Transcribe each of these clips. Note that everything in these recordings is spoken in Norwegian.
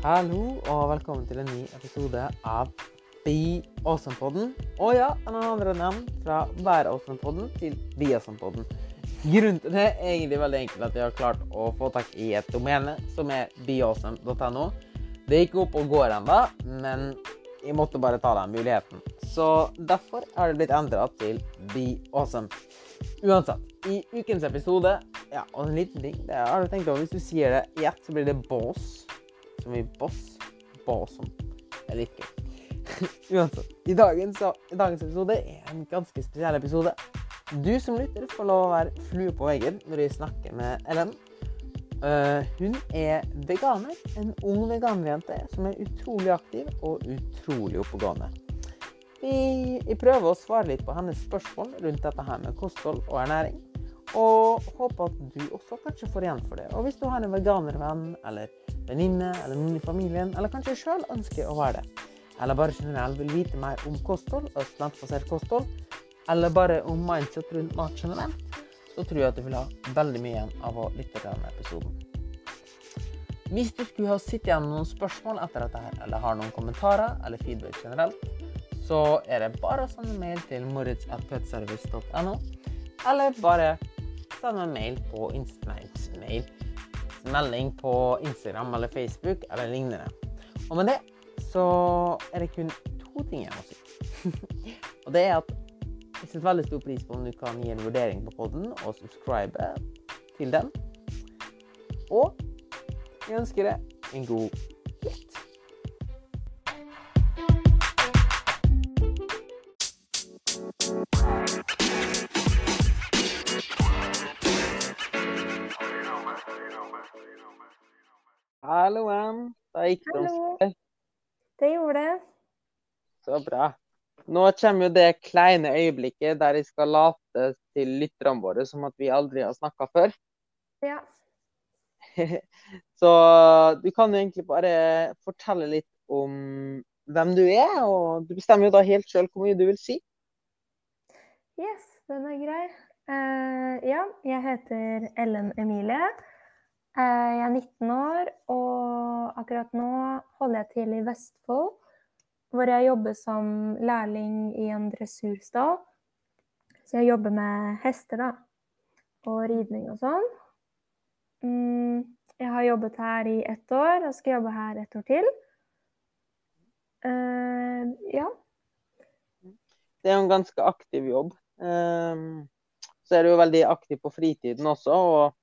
Hallo og velkommen til en ny episode av Be Awesome-podden. Og ja, en andre navn fra Vær Awesome-podden til Be Awesome-podden. Grunnen til det er egentlig veldig enkelt at jeg har klart å få tak i et domene som er beawesome.no. Det gikk opp og går ennå, men jeg måtte bare ta den muligheten. Så derfor har det blitt endra til Be Awesome. Uansett, i ukens episode Ja, og en liten ting. Det har du tenkt over. Hvis du sier det i ett, så blir det boss. Som i boss. bossom, Det er litt gøy. Uansett. I dagens, I dagens episode er en ganske spesiell episode. Du som lytter får lov å være flue på veggen når jeg snakker med Ellen. Uh, hun er veganer. En ung veganerjente som er utrolig aktiv og utrolig oppegående. Vi, vi, prøver å svare litt på hennes spørsmål rundt dette her med kosthold og ernæring. Og håper at du også kanskje får igjen for det. Og hvis du har en veganervenn eller venninne eller noen i familien, eller kanskje sjøl ønsker å være det, eller bare generelt vil vite mer om kosthold og plantebasert kosthold, eller bare om mindset rundt mat generelt, så tror jeg at du vil ha veldig mye igjen av å lytte til denne episoden. Hvis du skulle ha sittet igjen med noen spørsmål etter dette her, eller har noen kommentarer eller feedback generelt, så er det bare å sende mail til moritz.petservice.no, eller bare sende mail på mail, melding på Instagram eller Facebook eller lignende. Og med det så er det kun to ting jeg må si. og det er at jeg setter veldig stor pris på om du kan gi en vurdering på poden og subscribe til den. Og jeg ønsker deg en god lytt. Halloen. Da gikk det Hallo. Det gjorde det. Så bra. Nå kommer jo det kleine øyeblikket der jeg skal late til lytterne våre som at vi aldri har snakka før. Ja. Så du kan jo egentlig bare fortelle litt om hvem du er, og du bestemmer jo da helt sjøl hvor mye du vil si. Yes, den er grei. Uh, ja, jeg heter Ellen Emilie. Eh, jeg er 19 år, og akkurat nå holder jeg til i Vestfold, hvor jeg jobber som lærling i en dressurstall. Så jeg jobber med hester, da. Og ridning og sånn. Mm, jeg har jobbet her i ett år, og skal jobbe her et år til. Eh, ja. Det er jo en ganske aktiv jobb. Um, så er du jo veldig aktiv på fritiden også. og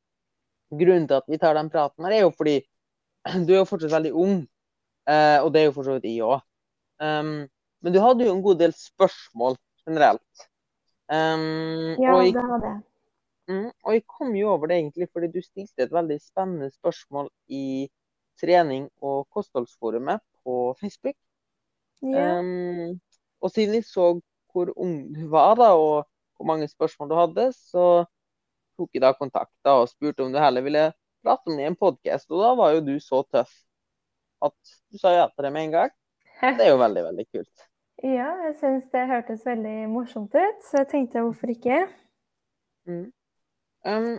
Grunnen til at vi tar den praten, her er jo fordi du er jo fortsatt veldig ung. Uh, og det er jo for så vidt jeg òg. Um, men du hadde jo en god del spørsmål generelt. Um, Ja, jeg, det hadde jeg. mm, og jeg kom jo over det egentlig fordi du stilte et veldig spennende spørsmål i trening- og kostholdsforumet på Facebook. Ja. Um, og siden jeg så hvor ung du var, da, og hvor mange spørsmål du hadde, så tok jeg da kontakt og spurte om du heller ville prate om det i en podkast. Og da var jo du så tøff at du sa ja til det med en gang. Det er jo veldig, veldig kult. Ja, jeg syns det hørtes veldig morsomt ut, så jeg tenkte hvorfor ikke? Mm. Um,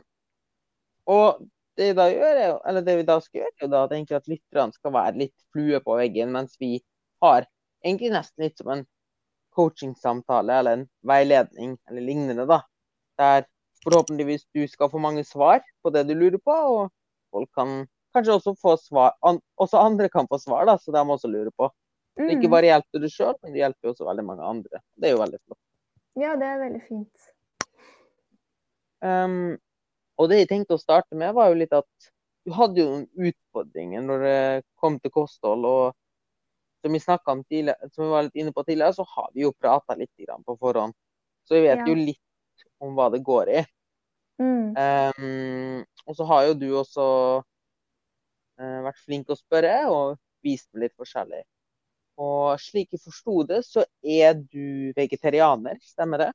og det, gjør eller det vi da skal gjøre, er jo da at, at lytterne skal være litt flue på veggen, mens vi har egentlig nesten litt som en coachingsamtale eller en veiledning eller lignende, da. Der forhåpentligvis du skal få mange svar på det du lurer på, og folk kan kanskje også få svar an, Også andre kan få svar, da, så de også lurer på. Mm. ikke bare hjelper du sjøl, men det hjelper også veldig mange andre. Det er jo veldig flott. Ja, det er veldig fint. Um, og det jeg tenkte å starte med, var jo litt at du hadde jo noen utfordringer når det kom til kosthold. Og som vi om tidligere, som vi var litt inne på tidligere, så har vi jo prata litt på forhånd. Så vi vet Ja. jo litt om hva det går i. Mm. Um, og så har jo du også uh, vært flink å spørre og vist meg litt forskjellig. Og slik jeg forsto det, så er du vegetarianer, stemmer det?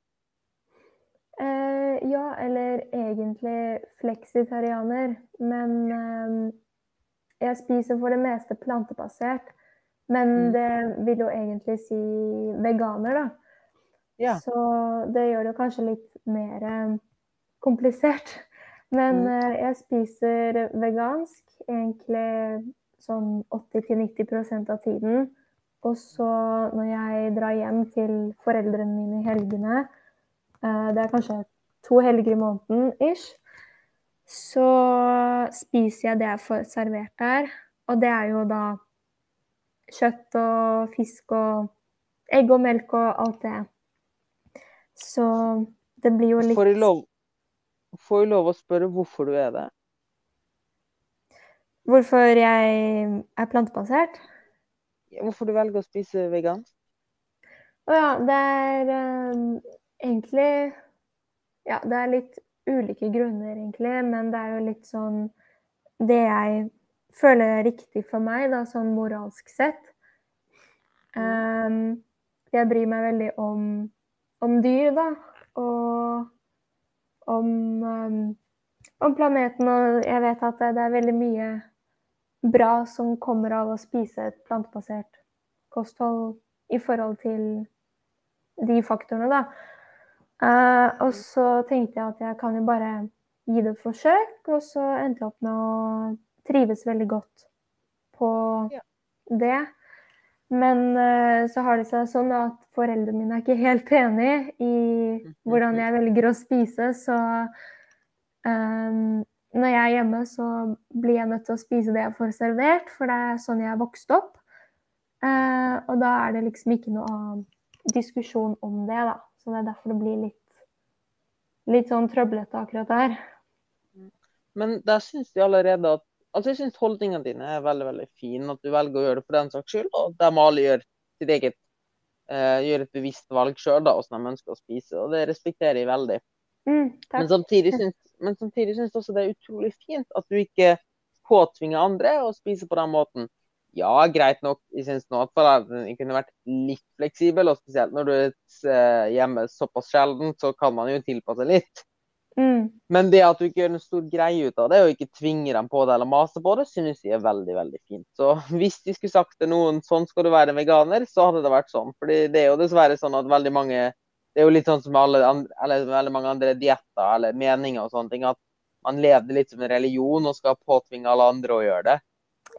Eh, ja, eller egentlig fleksitarianer. Men eh, jeg spiser for det meste plantebasert. Men Mm. det vil jo egentlig si veganer, da. Ja. Så det gjør det kanskje litt mer eh, komplisert. Men Mm. eh, jeg spiser vegansk egentlig sånn 80-90% av tiden. Og så når jeg drar hjem til foreldrene mine i helgene, eh, det er kanskje to helger i måneden ish, så spiser jeg det jeg får servert der. Og det er jo da kjøtt og fisk og egg og melk og alt det. Så det blir jo litt Får du lov, får jo lov å spørre hvorfor du er det? Hvorfor jeg er plantebasert? Hvorfor du velger å spise vegansk? Å ja, det er um, egentlig Ja, det er litt ulike grunner, egentlig, men det er jo litt sånn Det jeg føler er riktig for meg, da, sånn moralsk sett. Um, jeg bryr meg veldig om, om dyr, da. Og om, um, om planeten. Og jeg vet at det, det er veldig mye bra som kommer av å spise et plantebasert kosthold i forhold til de faktorene, da. Uh, og så tenkte jeg at jeg kan jo bare gi det et forsøk, og så endte jeg opp med å trives veldig godt på Ja. det. Men uh, så har det seg sånn at foreldrene mine er ikke helt enig i hvordan jeg velger å spise, så um, når jeg er hjemme, så blir jeg nødt til å spise det jeg får servert, for det er sånn jeg er vokst opp. Uh, og da er det liksom ikke noe diskusjon om det, da. Så det er derfor det blir litt, litt sånn trøblete akkurat der. Men der syns jeg allerede at Altså, jeg syns holdningene dine er veldig, veldig fine. At du velger å gjøre det for den saks skyld, og de alle gjør sitt eget eh, Gjør et bevisst valg sjøl, da, hvordan de ønsker å spise. Og det respekterer jeg veldig. Mm, Men samtidig syns men samtidig syns jeg også det er utrolig fint at du ikke påtvinger andre å spise på den måten. Ja, greit nok, jeg syns nå at foreldrene kunne vært litt fleksible, og spesielt når du er eh, hjemme såpass sjelden, så kan man jo tilpasse litt. Mm, Men det at du ikke gjør en stor greie ut av det, og ikke tvinger dem på det eller maser på det, synes jeg er veldig veldig fint. Så hvis de skulle sagt til noen sånn skal du være veganer, så hadde det vært sånn. Fordi det er jo dessverre sånn at veldig mange Det er jo litt sånn som med alle andre, eller veldig mange andre dietter eller meninger og sånne ting, at man lever litt som en religion og skal påtvinge alle andre å gjøre det.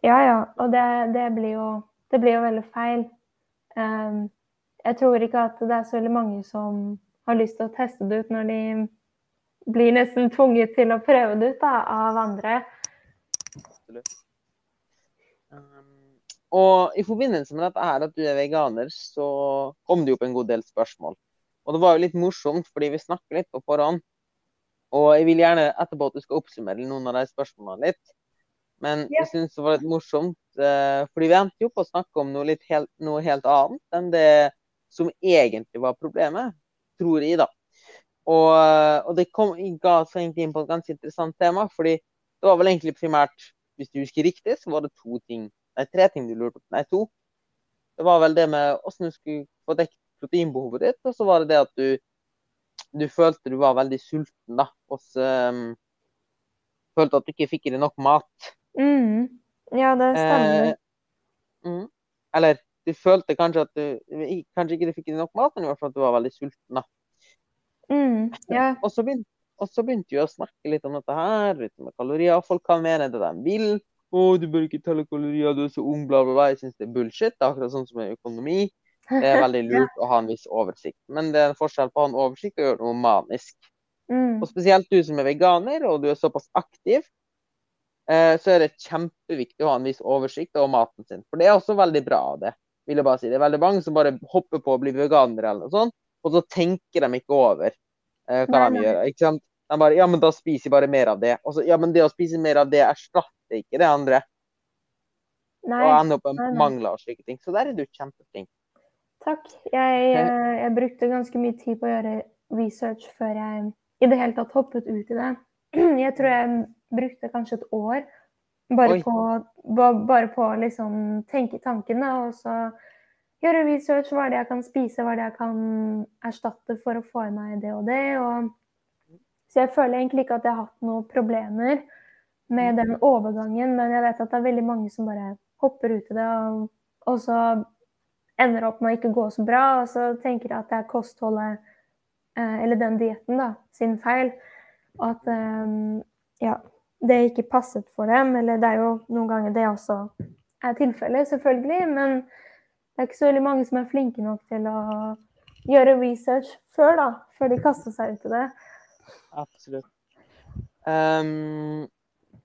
ja, ja. Og det, det, blir jo, det blir jo veldig feil. Um, jeg tror ikke at det er så veldig mange som har lyst til å teste det ut når de blir nesten tvunget til å prøve det ut da, av andre. Um, og i forbindelse med dette her at du er veganer, så kom det jo opp en god del spørsmål. Og det var jo litt morsomt, fordi vi snakker litt på forhånd. Og jeg vil gjerne etterpå at du skal oppsummere noen av de spørsmålene litt. Men Ja. jeg syns det var litt morsomt, eh, fordi vi endte jo på å snakke om noe, helt, noe helt annet enn det som egentlig var problemet, tror jeg, da. Og, og det kom, ga oss egentlig inn på et ganske interessant tema, fordi det var vel egentlig primært, hvis du husker riktig, så var det to ting, nei, tre ting du lurte på. Nei, to. Det var vel det med hvordan du skulle få dekket proteinbehovet ditt, og så var det det at du, du følte du var veldig sulten, da. Og så um, følte at du ikke fikk i deg nok mat. Mm. Ja, det stemmer. Eh, mm. Eller du følte kanskje at du Kanskje ikke du fikk i deg nok mat, men i hvert fall at du var veldig sulten, da. Mm. yeah. Og så begynte, og så begynte vi å snakke litt om dette her, litt med kalorier. Folk kan mene det de vil. 'Å, du bør ikke telle kalorier, du er så ung', bla, bla, bla. Jeg syns det er bullshit. Det er akkurat sånn som med økonomi. Det er veldig lurt å ha en viss oversikt. Men det er en forskjell på å ha en oversikt og gjøre noe manisk. Mm. Og spesielt du som er veganer, og du er såpass aktiv, eh, så er det kjempeviktig å ha en viss oversikt over maten sin. For det er også veldig bra av det, vil jeg bare si. Det er veldig mange som bare hopper på å bli veganere eller noe sånt, og så tenker de ikke over eh, hva Nei, de gjør. ikke sant? De bare Ja, men da spiser jeg bare mer av det. Og så, ja, men det å spise mer av det erstatter ikke det andre. Nei, Og ender opp med mangler og slike ting. Så der er du kjempeflink. takk. Jeg, eh, jeg brukte ganske mye tid på å gjøre research før jeg i det hele tatt hoppet ut i det. Jeg tror jeg brukte kanskje et år bare Oi. på, bare på å liksom tenke tankene, og så gjøre research. Hva er det jeg kan spise, hva er det jeg kan erstatte for å få i meg det og det. Og, så jeg føler egentlig ikke at jeg har hatt noen problemer med den overgangen, men jeg vet at det er veldig mange som bare hopper ut i det, og, og så ender opp med å ikke gå så bra, og så tenker jeg at det er kostholdet, eh, eller den dietten, da, sin feil. Og at eh, ja, det ikke passet for dem. Eller det er jo noen ganger det også er tilfellet, selvfølgelig. Men det er ikke så veldig mange som er flinke nok til å gjøre research før, da. Før de kaster seg ut i det. Absolutt. Um,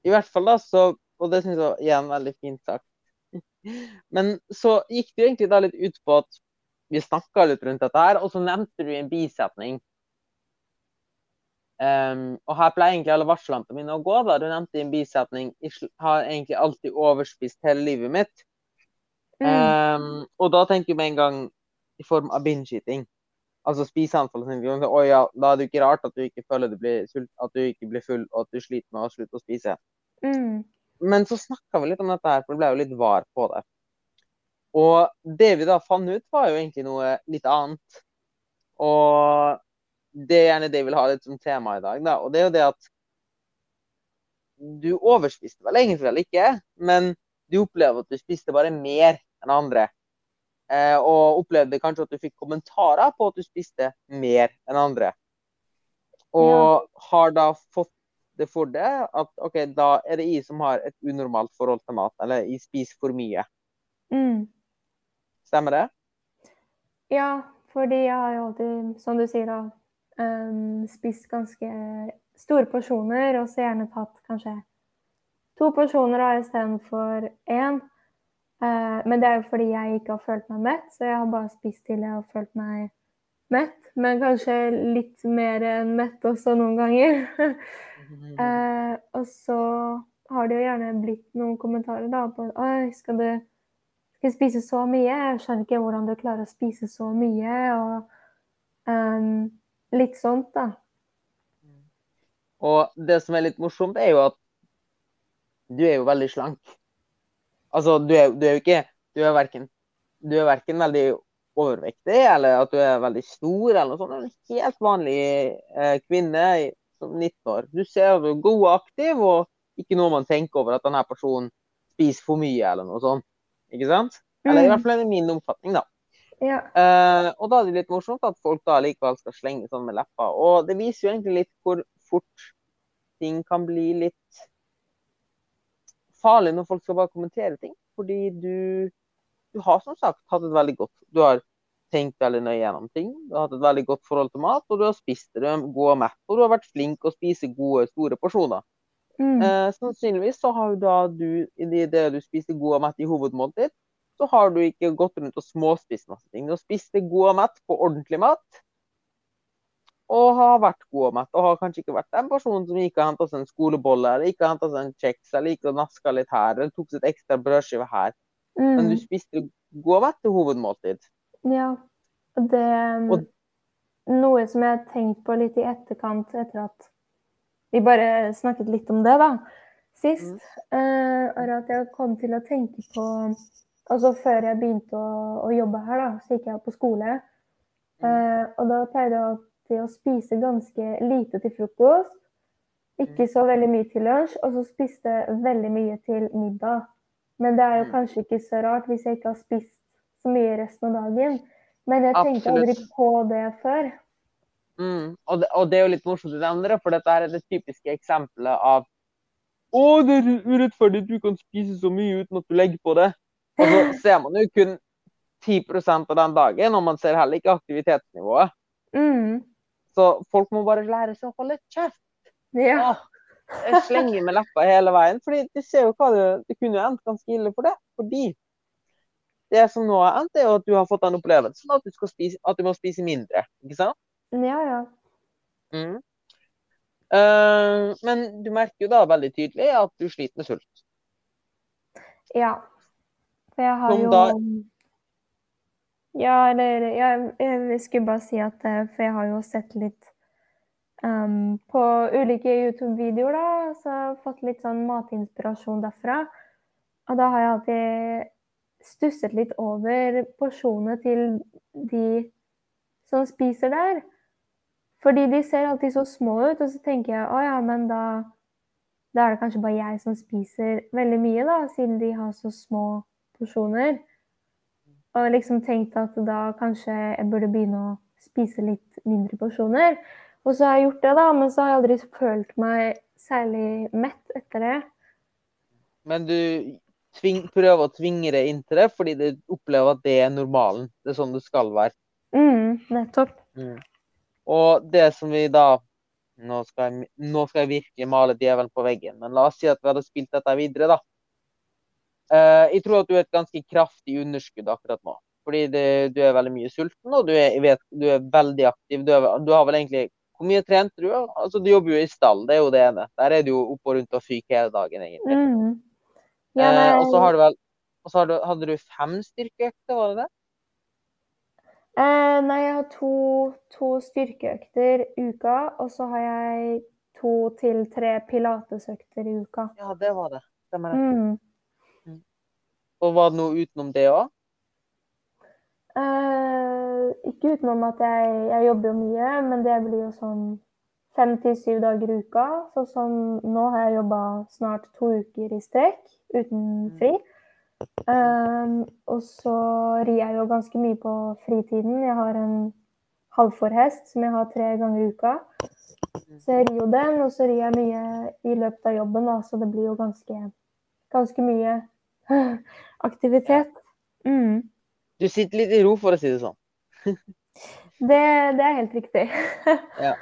I hvert fall, da, så Og det syns jeg igjen veldig fint sagt. Men så gikk det jo egentlig da litt ut på at vi snakka litt rundt dette her, og så nevnte du en bisetning. Um, og her pleier egentlig alle varslene mine å gå. da, Du nevnte en bisetning. Har egentlig alltid overspist hele livet mitt. Mm. Um, og da tenker jeg med en gang i form av binge-eating. Altså spiseanfall. Ja, da er det jo ikke rart at du ikke føler du blir sult, at du ikke blir full, og at du sliter med å slutte å spise. Mm. Men så snakka vi litt om dette her, for det ble jo litt var på det. Og det vi da fant ut, var jo egentlig noe litt annet. Og det er gjerne det jeg vil ha litt som tema i dag, da. Og det er jo det at du overspiste vel egentlig vel ikke, men du opplever at du spiste bare mer enn andre. Eh, og opplevde kanskje at du fikk kommentarer på at du spiste mer enn andre. Og har da fått det for det at OK, da er det jeg som har et unormalt forhold til mat, eller jeg spiser for mye. Mm. Stemmer det? Ja, fordi jeg har jo alltid, som du sier, da, um, spist ganske store porsjoner, og så gjerne tatt kanskje to porsjoner istedenfor én. Uh, men det er jo fordi jeg ikke har følt meg mett, så jeg har bare spist til jeg har følt meg mett. Men kanskje litt mer enn mett også noen ganger. uh, og så har det jo gjerne blitt noen kommentarer da på Oi, skal du skal spise så mye? Jeg skjønner ikke hvordan du klarer å spise så mye. Og um, litt sånt, da. Og det som er litt morsomt, er jo at du er jo veldig slank. Altså, du er, du er jo ikke Du er verken, du er verken veldig overvektig eller at du er veldig stor eller noe sånt. Du er en helt vanlig eh, kvinne som 19 år. Du ser at du er god og aktiv, og ikke noe man tenker over at denne personen spiser for mye eller noe sånt. Ikke sant? Eller i hvert fall er det min oppfatning, da. Ja. Eh, og da er det litt morsomt at folk da likevel skal slenge sånn med leppa. Og det viser jo egentlig litt hvor fort ting kan bli litt farlig når folk skal bare kommentere ting. Fordi du, du har som sagt hatt et veldig godt Du har tenkt veldig nøye gjennom ting. Du har hatt et veldig godt forhold til mat, og du har spist det. Du god og mett, og du har vært flink å spise gode, store porsjoner. Mm. Eh, sannsynligvis så har da du, i det, det du spiste god og mett i hovedmåltid, så har du ikke gått rundt og småspist masse ting. Du har spist det god og mett på ordentlig mat, og har vært god og mett. Og har kanskje ikke vært den personen som gikk og henta seg en skolebolle, eller gikk og henta seg en kjeks, eller gikk og naska litt her, eller tok et ekstra brødskive her. Men du Mm. spiste god og mett til hovedmåltid. Ja. Det Og- Noe som jeg har tenkt på litt i etterkant, etter at vi bare snakket litt om det, da, sist, mm. er at jeg kom til å tenke på Altså før jeg begynte å, å jobbe her, da, så gikk jeg på skole. Eh, og da pleide jeg alltid å spise ganske lite til frokost. Ikke så veldig mye til lunsj, og så spiste veldig mye til middag. Men det er jo Mm. kanskje ikke så rart hvis jeg ikke har spist så mye resten av dagen. Men jeg tenkte Absolutt. aldri på det før. Mm. Og, det, og det er jo litt morsomt å nevne det, for dette er det typiske eksempelet av Å, det er urettferdig at du kan spise så mye uten at du legger på det. Og så ser man jo kun 10% av den dagen, og man ser heller ikke aktivitetsnivået. Mm. Så folk må bare lære seg å holde kjeft. Ja. Jeg slenger med leppa hele veien. fordi du ser jo hva det, det kunne endt ganske ille for det. Fordi det som nå har endt, er jo at du har fått den opplevelsen at du, spise, at du må spise mindre. Ikke sant? ja, ja. Mm. Uh, men du merker jo da veldig tydelig at du sliter med sult. Ja. For jeg har Som jo da- Ja, eller jeg, jeg skulle bare si at eh, For jeg har jo sett litt um, på ulike YouTube-videoer, da. Så jeg har fått litt sånn matinspirasjon derfra. Og da har jeg alltid stusset litt over porsjonene til de som spiser der. Fordi de ser alltid så små ut, og så tenker jeg å ja, men da da er det kanskje bare jeg som spiser veldig mye, da, siden de har så små porsjoner. Og liksom tenkt at da kanskje jeg burde begynne å spise litt mindre porsjoner. Og så har jeg gjort det, da, men så har jeg aldri følt meg særlig mett etter det. Men du tving, prøver å tvinge deg inn til det fordi du opplever at det er normalen. Det er sånn det skal være. Mm, nettopp. Og det som vi da nå skal, jeg, nå skal jeg virkelig male djevelen på veggen, men la oss si at vi hadde spilt dette videre, da. Eh, jeg tror at du er et ganske kraftig underskudd akkurat nå. Fordi det, du er veldig mye sulten, og du er, vet, du er veldig aktiv. Du, er, du, har vel egentlig Hvor mye trente du? Altså, du jobber jo i stall, det er jo det ene. Der er du jo oppe og rundt og fyker hele dagen, egentlig. Mm. Ja, Eh, og så har du vel og så har du, hadde du fem styrkeøkter, var det det? eh, nei, jeg har to, to styrkeøkter i uka, og så har jeg to til tre pilatesøkter i uka. Ja, det var det. Stemmer det. Mm. Og var det noe utenom det òg? Uh, ikke utenom at jeg, jeg jobber jo mye, men det blir jo sånn fem til syv dager i uka. Så sånn, nå har jeg jobba snart to uker i strekk uten fri. Eh, og så rir jeg jo ganske mye på fritiden. Jeg har en halvforhest som jeg har tre ganger i uka. Så jeg rir jo den, og så rir jeg mye i løpet av jobben, da, så det blir jo ganske, ganske mye aktivitet. Mm. Du sitter litt i ro, for å si det sånn. Det, det er helt riktig.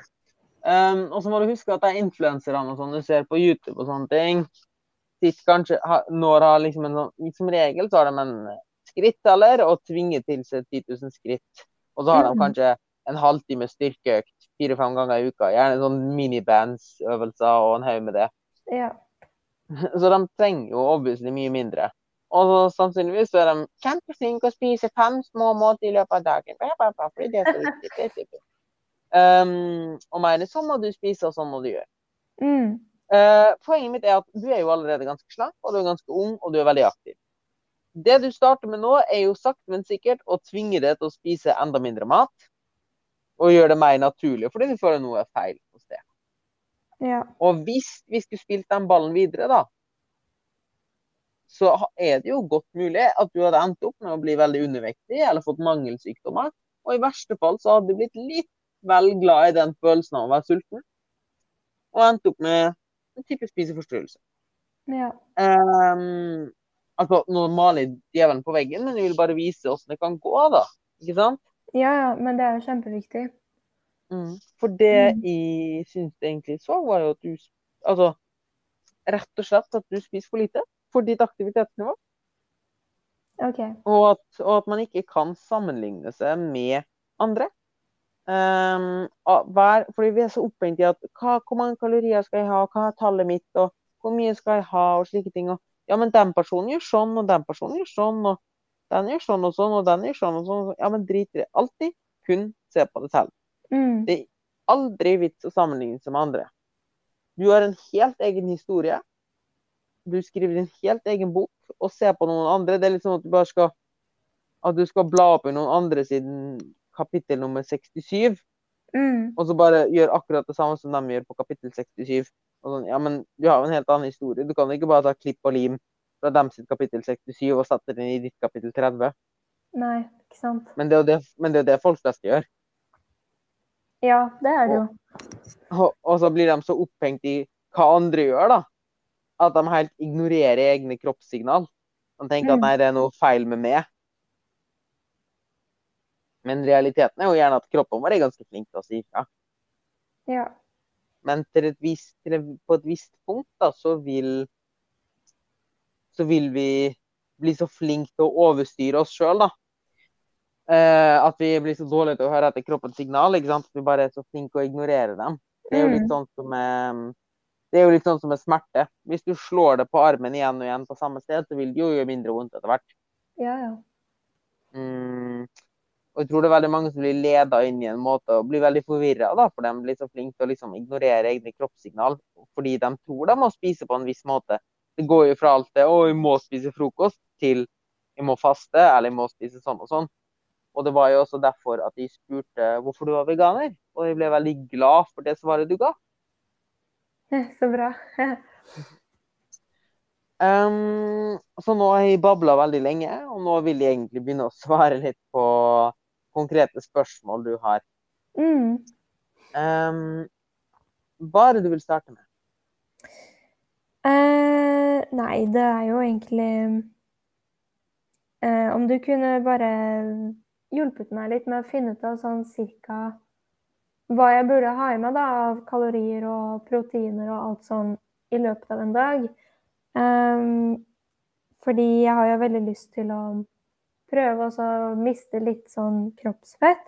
Um, og så må du huske at det er influenserne og sånn du ser på YouTube og sånne ting. Sitt kanskje, ha, når har liksom en sånn, Som regel så har de en skrittaller og tvinger til seg 10 000 skritt. Og så har de Mhm. kanskje en halvtime styrkeøkt fire-fem ganger i uka. Gjerne sånn minibandsøvelser og en haug med det. Ja. Så de trenger jo obviously mye mindre. Og så sannsynligvis er de kjempeflinke å spise fem små måltider i løpet av dagen. Fordi det er så viktig. Det er så viktig. Um, og mener sånn må du spise, og sånn må du gjøre. Mm. Uh, poenget mitt er at du er jo allerede ganske slank, og du er ganske ung, og du er veldig aktiv. Det du starter med nå, er jo sakte, men sikkert å tvinge deg til å spise enda mindre mat. Og gjøre det mer naturlig, fordi du føler noe er feil hos det. Ja. Og hvis vi skulle spilt den ballen videre, da, så er det jo godt mulig at du hadde endt opp med å bli veldig undervektig eller fått mangelsykdommer. Og i verste fall så hadde du blitt litt vel glad i den følelsen av å være sulten, og endt opp med en type spiseforstyrrelse. ja. Um, altså, nå maler djevelen på veggen, men jeg vil bare vise åssen det kan gå, da. Ikke sant? Ja, ja, men det er jo kjempeviktig. For det Mm. jeg syns egentlig så, var jo at du Altså, rett og slett at du spiser for lite for ditt aktivitetsnivå. Okay. Og at, og at man ikke kan sammenligne seg med andre. Um, hver, fordi vi er så opphengt i at hva, hvor mange kalorier skal jeg ha, hva er tallet mitt, og hvor mye skal jeg ha, og slike ting. Og, ja, men den personen gjør sånn, og den personen gjør sånn, og den gjør sånn og sånn, og den gjør sånn og sånn. Ja, men drit i det. Alltid kun se på det selv. Mm. Det er aldri vits å sammenligne seg med andre. Du har en helt egen historie. Du skriver din helt egen bok, og ser på noen andre. Det er litt sånn at du bare skal at du skal bla opp i noen andre siden kapittel nummer 67, Mm. og så bare gjør akkurat det samme som de gjør på kapittel 67. Og sånn, ja, men du har jo en helt annen historie. Du kan ikke bare ta klipp og lim fra dem sitt kapittel 67 og sette den i ditt kapittel 30. Nei, ikke sant. Men det er jo det, men det, er det folk flest gjør. Ja, det er det jo. Og, og så blir de så opphengt i hva andre gjør, da. At de helt ignorerer egne kroppssignal. De tenker at Mm. nei, det er noe feil med meg. Men realiteten er jo gjerne at kroppen vår er ganske flink til å si ifra. Ja. Men til et visst, til på et visst punkt da, så vil så vil vi bli så flinke til å overstyre oss sjøl, da. Eh, at vi blir så dårlige til å høre etter kroppens signal. ikke sant? At vi bare er så flinke å ignorere dem. Det er jo litt Mm. sånn som med, det er jo litt sånn som med smerte. Hvis du slår det på armen igjen og igjen på samme sted, så vil det jo gjøre mindre vondt etter hvert. Ja, ja. Mm. Og jeg tror det er veldig mange som blir leda inn i en måte og blir veldig forvirra, for de blir så flinke til å liksom ignorere egne kroppssignal fordi de tror de må spise på en viss måte. Det går jo fra alt det 'å, jeg må spise frokost', til 'jeg må faste', eller 'jeg må spise sånn og sånn'. Og det var jo også derfor at de spurte hvorfor du var veganer, og jeg ble veldig glad for det svaret du ga. Så bra. Um, så nå har jeg babla veldig lenge, og nå vil jeg egentlig begynne å svare litt på konkrete spørsmål du har. Mm. Um, hva er det du vil starte med? Uh, nei, det er jo egentlig uh, Om du kunne bare hjulpet meg litt med å finne ut av sånn cirka hva jeg burde ha i meg da, av kalorier og proteiner og alt sånn i løpet av en dag. Um, fordi jeg har jo veldig lyst til å prøve å miste litt sånn kroppsfett,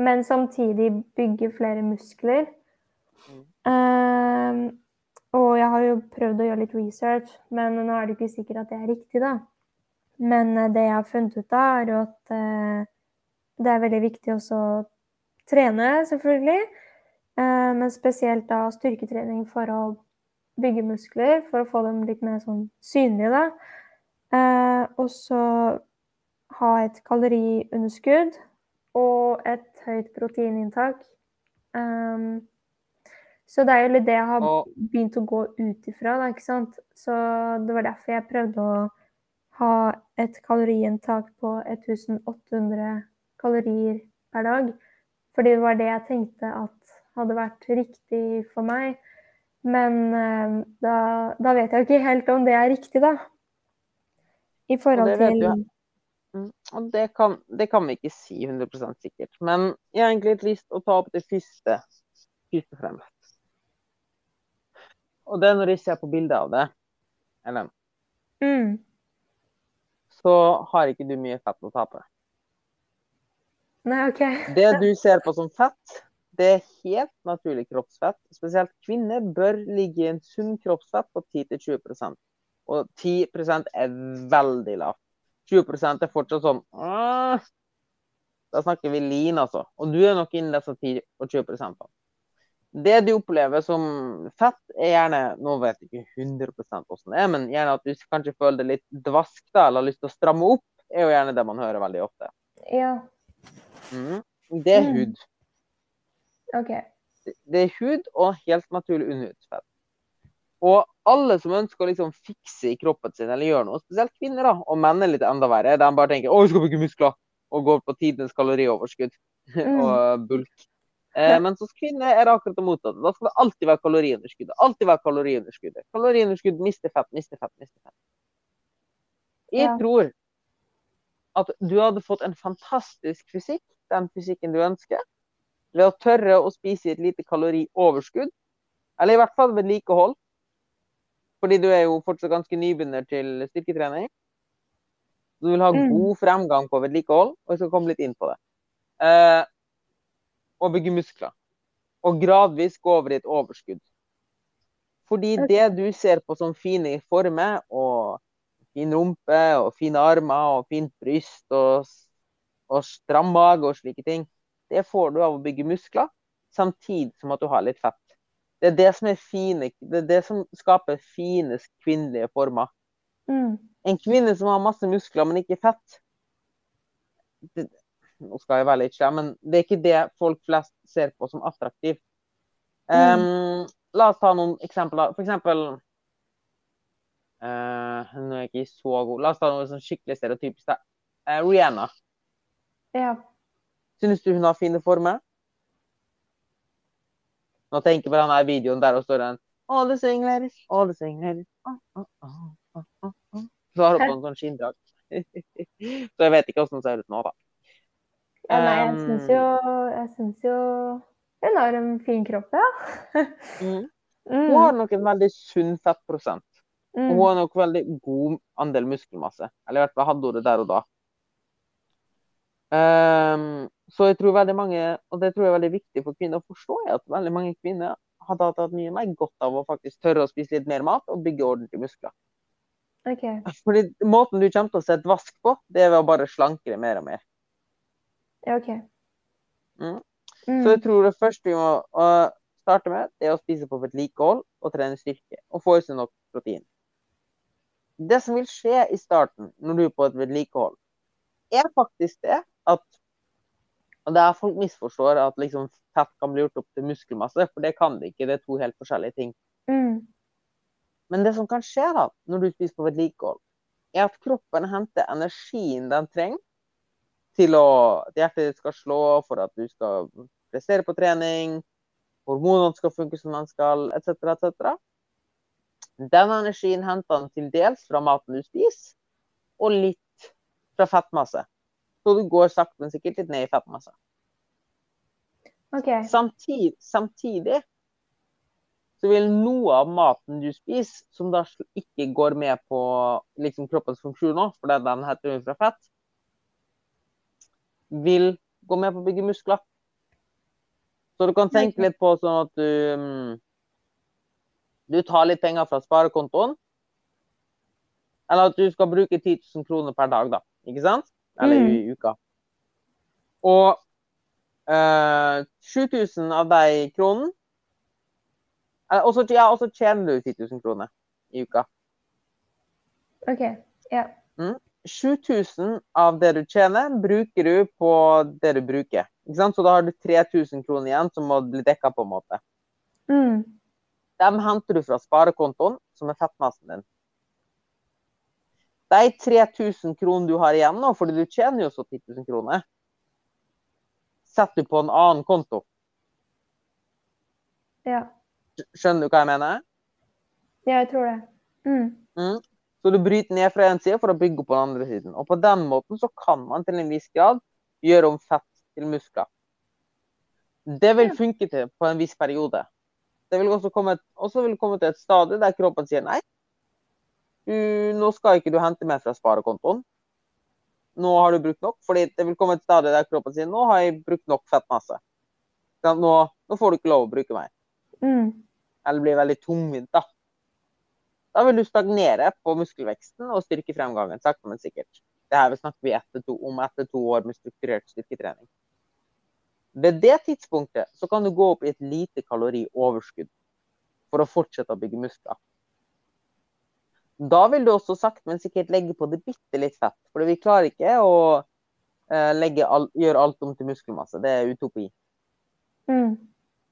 men samtidig bygge flere muskler. Um, og jeg har jo prøvd å gjøre litt research, men nå er det ikke sikkert at det er riktig, da. Men eh, det jeg har funnet ut av, er at uh, det er veldig viktig også å trene, selvfølgelig. Uh, men spesielt da styrketrening for å bygge muskler, for å få dem litt mer sånn synlige, da. Uh, og så ha et kaloriunderskudd og et høyt proteininntak. Um, så det er jo litt det jeg har begynt å gå ut ifra, da, ikke sant. Så det var derfor jeg prøvde å ha et kaloriinntak på 1800 kalorier per dag. Fordi det var det jeg tenkte at hadde vært riktig for meg. Men uh, da, da, vet jeg jo ikke helt om det er riktig, da. I forhold til mm, og det kan, det kan, vi ikke si 100 sikkert. Men jeg har egentlig litt lyst til å ta opp det første først og fremst. Og det er når jeg ser på bildet av det, Ellen, mm. så har ikke du mye fett å tape. Nei, OK. det du ser på som fett, det er helt naturlig kroppsfett. Spesielt kvinner bør ligge i en sunn kroppsfett på 10-20% Og 10% er veldig lavt. 20% er fortsatt sånn Da snakker vi lean, altså. Og du er nok innen disse 10 og 20% det du opplever som fett, er gjerne Nå vet jeg ikke 100 hvordan det er, men gjerne at du kanskje føler det litt dvask da, eller har lyst til å stramme opp, er jo gjerne det man hører veldig ofte. Ja. Mm. Det er mm. hud. OK. Det er hud og helt naturlig underhudsfett. Og alle som ønsker å liksom fikse i kroppen sin eller gjøre noe, spesielt kvinner da, og menn er litt enda verre, de bare tenker 'Å, vi skal bygge muskler', og går på tidenes kalorioverskudd mm. og bulk. Eh, mens hos kvinner er det akkurat det motsatte. Da skal det alltid være kaloriunderskudd. Alltid være kaloriunderskudd. Kaloriunderskudd mister fett, mister fett, mister fett. Jeg ja. tror at du hadde fått en fantastisk fysikk, den fysikken du ønsker, ved å tørre å spise et lite kalorioverskudd. Eller i hvert fall vedlikehold. Fordi du er jo fortsatt ganske nybegynner til styrketrening. Du vil ha mm. god fremgang på vedlikehold, og jeg skal komme litt inn på det. Eh, og bygge muskler. Og gradvis gå over i et overskudd. Fordi det du ser på som fine former, og fin rumpe og fine armer og fint bryst og, og stram mage og slike ting, det får du av å bygge muskler, samtidig som at du har litt fett. Det er det som er fine, det er det som skaper fine kvinnelige former. Mm. En kvinne som har masse muskler, men ikke fett, det, nå skal jeg være litt slem, men det er ikke det folk flest ser på som attraktivt. Um, mm. La oss ta noen eksempler. For eksempel uh, Nå er jeg ikke så god. La oss ta noe sånn skikkelig stereotypisk. Uh, Rihanna. Ja. Synes du hun har fine former? Nå tenker jeg på denne videoen der og står den All the sing ladies, all the sing ladies. Oh, oh, oh, så har hun på en sånn skinndrakt. så jeg vet ikke hvordan det ser ut nå, da. Ja, nei, jeg syns jo, jeg syns jo hun har en fin kropp, ja. mm. Mm. Hun har nok en veldig sunn fettprosent. Mm. Hun har nok veldig god andel muskelmasse. Eller i hvert fall hadde hun det der og da. Um, så jeg tror veldig mange, og det tror jeg er veldig viktig for kvinner å forstå, er at veldig mange kvinner hadde hatt mye mer godt av å faktisk tørre å spise litt mer mat og bygge ordentlige muskler. Okay. Fordi Måten du kommer til å se et vask på, det er ved å bare slanke det mer og mer. Ja, OK. Mm. Mm. Så jeg tror det første vi må uh, starte med, det er å spise på vedlikehold og trene styrke. Og få i seg nok protein. Det som vil skje i starten når du er på et vedlikehold, er faktisk det at Og det er folk misforstår at liksom fett kan bli gjort opp til muskelmasse, for det kan det ikke. Det er to helt forskjellige ting. Mm. Men det som kan skje da, når du spiser på vedlikehold, er at kroppen henter energien den trenger til å, at hjertet ditt skal slå, for at du skal prestere på trening, hormonene skal funke som de skal, etc., etc. Den energien henter han til dels fra maten du spiser, og litt fra fettmasse. Så du går sakte, men sikkert litt ned i fettmasse. Okay. Samtidig, samtidig så vil noe av maten du spiser, som da ikke går med på liksom, kroppens funksjoner, fordi den heter fra fett, vil gå med på å bygge muskler. Så du kan tenke litt på sånn at du mm, du tar litt penger fra sparekontoen, eller at du skal bruke 10 000 kroner per dag, da. Ikke sant? Eller i uka. Og eh, 7000 av de kronene eh, Og så ja, tjener du 10 000 kroner i uka. OK. Ja. 7000 av det du tjener, bruker du på det du bruker. Så da har du 3000 kroner igjen som må bli dekka på en måte. Mm. Dem henter du fra sparekontoen, som er fettmassen din. De 3000 kronene du har igjen nå, fordi du tjener jo så 10 000 kroner, setter du på en annen konto. Ja. Skjønner du hva jeg mener? Ja, jeg tror det. Mm. Så du bryter ned fra en side for å bygge opp på den andre siden. Og på den måten så kan man til en viss grad gjøre om fett til muskler. Det vil funke til på en viss periode. Det vil også komme, også vil komme til et stadie der kroppen sier nei. Du, nå skal ikke du hente mer fra sparekontoen. Nå har du brukt nok. fordi det vil komme et stadie der kroppen sier nå har jeg brukt nok fettmasse. Nå, nå får du ikke lov å bruke meg. Mm. Eller blir veldig tungvint, da. Da vil du stagnere på muskelveksten og styrke fremgangen sakte, men sikkert. Det her snakker vi etter to, om etter to år med strukturert styrketrening. Ved det tidspunktet så kan du gå opp i et lite kalorioverskudd for å fortsette å bygge muskler. Da vil du også sakte, men sikkert legge på det bitte litt fett. For vi klarer ikke å eh, all, gjøre alt om til muskelmasse. Det er utopi. Mm.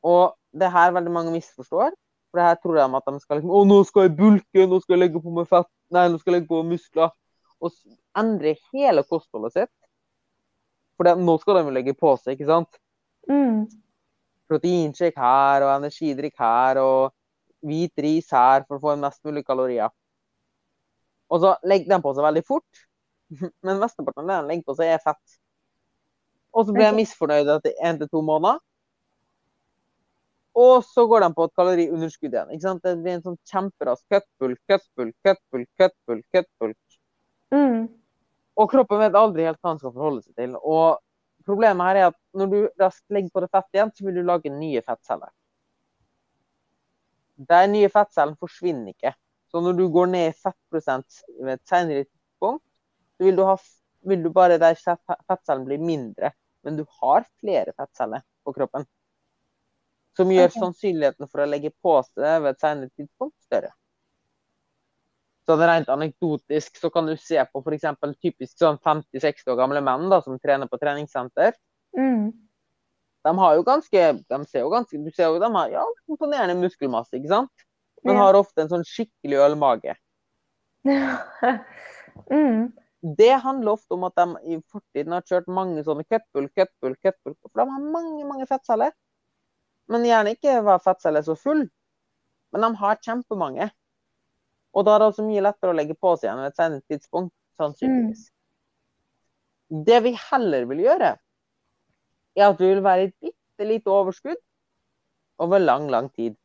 Og det her veldig mange misforstår. For det her tror de at de skal liksom, å, nå skal jeg bulke, nå skal jeg legge på meg fett, nei, nå skal jeg legge på muskler. Og endre hele kostholdet sitt. For det, nå skal de jo legge på seg, ikke sant? Mm. Proteinshake her, og energidrikk her, og hvit ris her for å få mest mulig kalorier. Og så legger de på seg veldig fort. Men mesteparten av det de legger på seg, er fett. Og så blir de misfornøyd etter én til to måneder. Og så går de på et kaloriunderskudd igjen. ikke sant? Det blir en sånn kjemperask cutbull, cutbull, cutbull, cutbull, cutbull. Mm. Og kroppen vet aldri helt hva den skal forholde seg til. Og problemet her er at når du raskt legger på det fett igjen, så vil du lage nye fettceller. De nye fettcellene forsvinner ikke. Så når du går ned i fettprosent ved et senere tidspunkt, så vil du, ha, vil du bare de fett- fettcellene bli mindre. Men du har flere fettceller på kroppen. Som gjør okay. sannsynligheten for å legge på seg ved et senere tidspunkt større. Så det er rent anekdotisk så kan du se på f.eks. typisk sånn 50-60 år gamle menn da, som trener på treningssenter. Mm. De har jo ganske, de ser jo ganske Du ser jo de har ja, imponerende muskelmasse, ikke sant? Men Ja. har ofte en sånn skikkelig ølmage. mm. Det handler ofte om at de i fortiden har kjørt mange sånne cutbull, cutbull, cutbull. For de har mange, mange fettceller. Men gjerne ikke var fettceller så full. Men de har kjempemange. Og da er det altså mye lettere å legge på seg igjen ved et senere tidspunkt, sannsynligvis. Det vi heller vil gjøre, er at vi vil være i et bitte lite overskudd over lang, lang tid.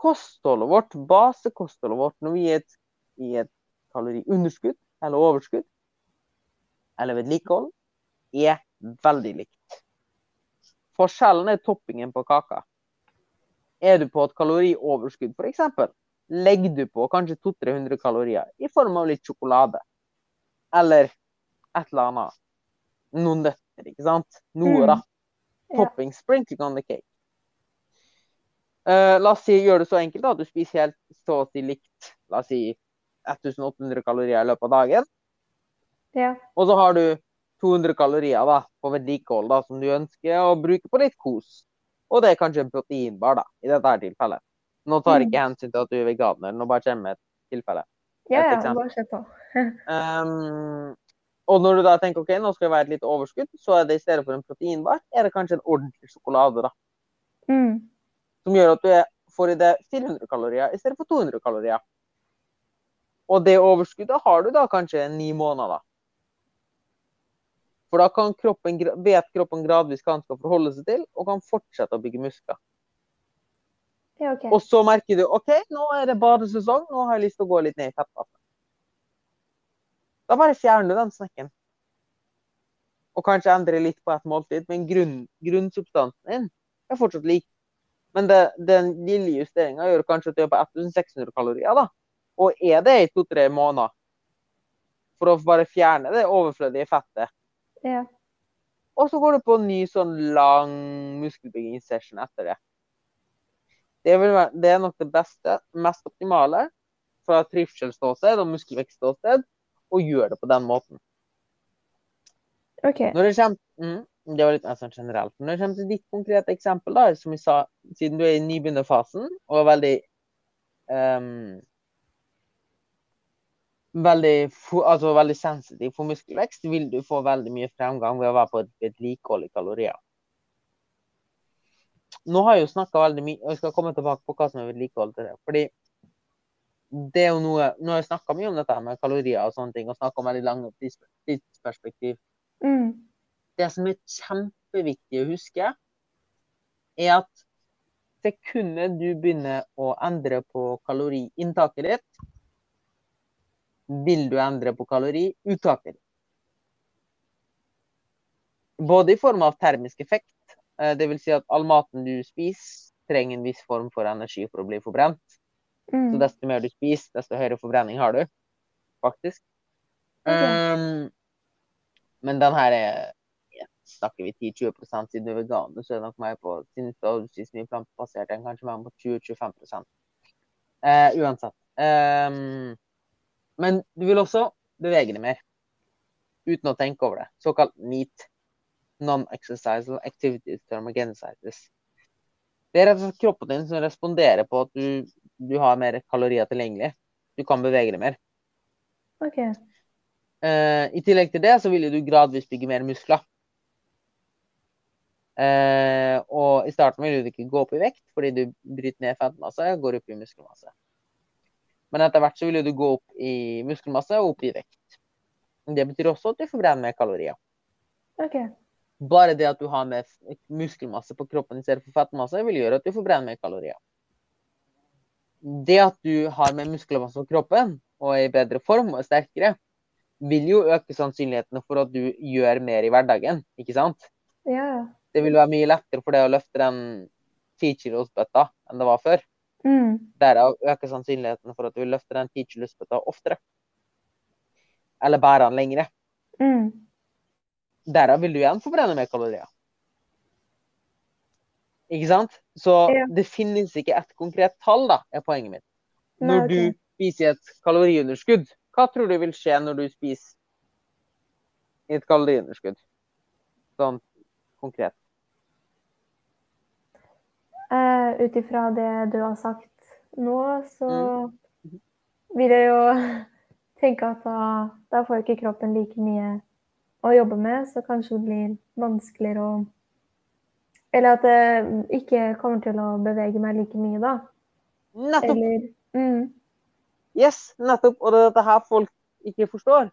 Kostholdet vårt, basekostholdet vårt, når vi er i et kaloriunderskudd eller overskudd, eller vedlikehold, er veldig likt. Forskjellen er toppingen på kaka. Er du på et kalorioverskudd, f.eks., legger du på kanskje 200-300 kalorier i form av litt sjokolade. Eller et eller annet. Noen nøtter, ikke sant? Noe, da. Ja. Topping, sprinkling on the cake. Uh, la oss si, gjør det så enkelt da, at du spiser helt så å si likt, la oss si 1800 kalorier i løpet av dagen. Ja. Og så har du 200 kalorier da, på vedlikehold da, som du ønsker å bruke på litt kos. Og det er kanskje en proteinbar da, i dette tilfellet. Nå tar jeg ikke hensyn til at du er veganer, nå bare kommer et tilfelle. Ja, Et ja, eksempel. bare se på. um, og når du da tenker ok, nå skal det være et lite overskudd, så er det i stedet for en proteinbar, er det kanskje en ordentlig sjokolade da, Mm. som gjør at du får i deg 400 kalorier i stedet for 200 kalorier. Og det overskuddet har du da kanskje ni måneder. da. For da kan kroppen, vet kroppen gradvis hva han skal forholde seg til, og kan fortsette å bygge muskler. Ja, OK. Og så merker du OK, nå er det badesesong, nå har jeg lyst til å gå litt ned i fettmassen. Da bare fjerner du den snekken. Og kanskje endrer litt på et måltid, men grunn, grunnsubstansen din er fortsatt lik. Men det, den lille justeringa gjør kanskje at du er på 1600 kalorier, da. Og er det i to-tre måneder. For å bare fjerne det overflødige fettet. Ja. Og så går du på en ny sånn lang muskelbyggingssession etter det. Det, være, det er nok det beste, mest optimale fra trivselsståsted og muskelvekstståsted, å gjøre det på den måten. Okay. Når det kommer, mm, det var litt mer sånn generelt. Når det kommer til ditt konkrete eksempel, da, som jeg sa, siden du er i nybegynnerfasen og er veldig um, veldig, altså veldig sensitiv for muskelvekst, vil du få veldig mye fremgang ved å være på et vedlikehold i kalorier. Nå har jeg jo snakka veldig mye, og jeg skal komme tilbake på hva som er vedlikehold til det. fordi det er jo noe, Nå har jeg snakka mye om dette med kalorier og sånne ting, og snakka om veldig lange tids- tidsperspektiv. Mm. Det som er kjempeviktig å huske, er at sekundet du begynner å endre på kaloriinntaket ditt, vil du endre på kaloriuttaket ditt. Både i form av termisk effekt, eh, vil Si at all maten du spiser, trenger en viss form for energi for å bli forbrent. Så Mm. desto mer du spiser, desto høyere forbrenning har du, faktisk. Okay. Um, men den her er Snakker vi 10-20 siden du er veganer, så er det nok meg på siden du spiser mye plantebasert enn kanskje mer på 20-25 uh, Uansett. Um, men du vil også bevege deg mer uten å tenke over det. Såkalt NEAT. Non-exercisal activities thermogenesis. Det er rett og slett kroppen din som responderer på at du, du har mer kalorier tilgjengelig. Du kan bevege deg mer. OK. Uh, I tillegg til det så vil du gradvis bygge mer muskler. Uh, og i starten vil du ikke gå opp i vekt fordi du bryter ned fettmasse og går opp i muskelmasse. Men etter hvert så vil du gå opp i muskelmasse og opp i vekt. Det betyr også at du forbrenner mer kalorier. OK. Bare det at du har mer muskelmasse på kroppen i stedet for fettmasse, vil gjøre at du forbrenner mer kalorier. Det at du har mer muskelmasse på kroppen og er i bedre form og er sterkere, vil jo øke sannsynlighetene for at du gjør mer i hverdagen, ikke sant? Ja. Det vil være mye lettere for deg å løfte den 10 kilos bøtta enn det var før. Mm. Derav øker sannsynligheten for at du vil løfte den 10 kilos bøtta oftere. Eller bære den lengre. Mm. Derav vil du igjen forbrenne mer kalorier. Ikke sant? Så Ja. det finnes ikke et konkret tall, da, er poenget mitt. Nei, Når du spiser et kaloriunderskudd, hva tror du vil skje når du spiser et kaloriunderskudd? Sånn konkret. Uh, Ut ifra det du har sagt nå, så Mm. vil jeg jo tenke at da, da får ikke kroppen like mye å jobbe med, så kanskje det blir vanskeligere å Eller at det ikke kommer til å bevege meg like mye, da. Nettopp! Eller mm, Yes, nettopp. Og det er dette her folk ikke forstår.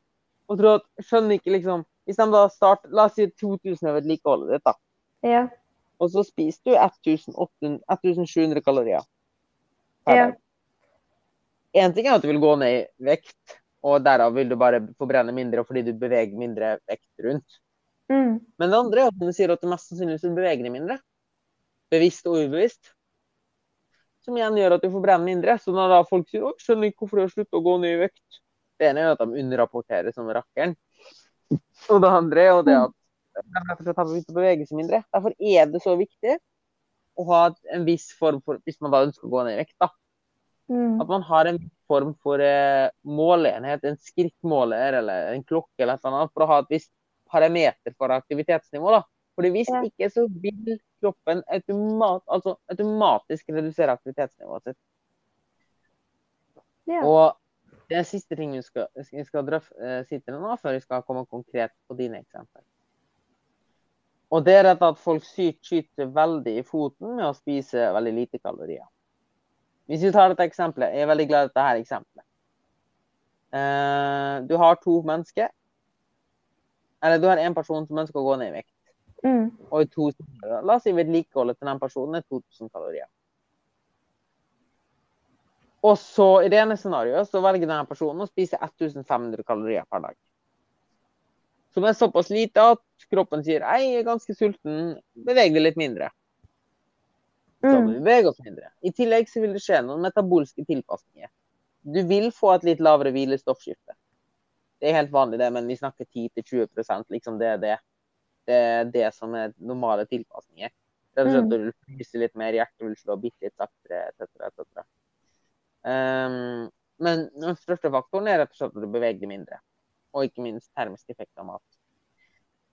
Og tror at skjønner ikke liksom Hvis de da starter La oss si 2000 er vedlikeholdet ditt, da. Ja. Og så spiser du 1700 kalorier per Ja. En Én ting er at du vil gå ned i vekt, og derav vil du bare forbrenne mindre fordi du beveger mindre vekt rundt. Mm, Men det andre er at du sier at du mest sannsynligvis vil bevege deg mindre. Bevisst og ubevisst. Som igjen gjør at du forbrenner mindre. Så når da folk sier 'Å, skjønner ikke hvorfor du har sluttet å gå ned i vekt', det ene er jo at de underrapporterer som rakkeren. Og det andre er jo det at de rett og slett har begynt å bevege seg mindre. Derfor er det så viktig å ha en viss form for Hvis man da ønsker å gå ned i vekt, da. Mm, At man har en form for eh, måleenhet, en skrittmåler eller en klokke eller et sånt annet, for å ha et visst parameter for aktivitetsnivå. da. Fordi hvis Ja. ikke, så vil kroppen automat, altså automatisk redusere aktivitetsnivået sitt. ja. Og det er siste ting vi skal, skal drøfte eh, si til deg nå, før vi skal komme konkret på dine eksempler. Og det er at folk sykt skyter veldig i foten med å spise veldig lite kalorier. Hvis vi tar dette eksempelet, jeg er veldig glad i dette her eksempelet. Uh, du har to mennesker. Eller du har en person som ønsker å gå ned i vekt. Mm. Og i to. La oss si vedlikeholdet til den personen er 2000 kalorier. Og så i det ene scenarioet så velger denne personen å spise 1500 kalorier per dag. Som er såpass lite at kroppen sier jeg er ganske sulten, beveg deg litt mindre. Så må Mm. vi bevege oss mindre. I tillegg så vil det skje noen metabolske tilpasninger. Du vil få et litt lavere hvilestoffskifte. Det er helt vanlig, det, men vi snakker 10-20% liksom det er det. Det er det som er normale tilpasninger. Rett og slett Mm. du vil litt mer, hjertet vil slå bitte litt saktere, etc., etc. Um, men den største faktoren er rett og slett at du beveger deg mindre. Og ikke minst termisk effekt av mat.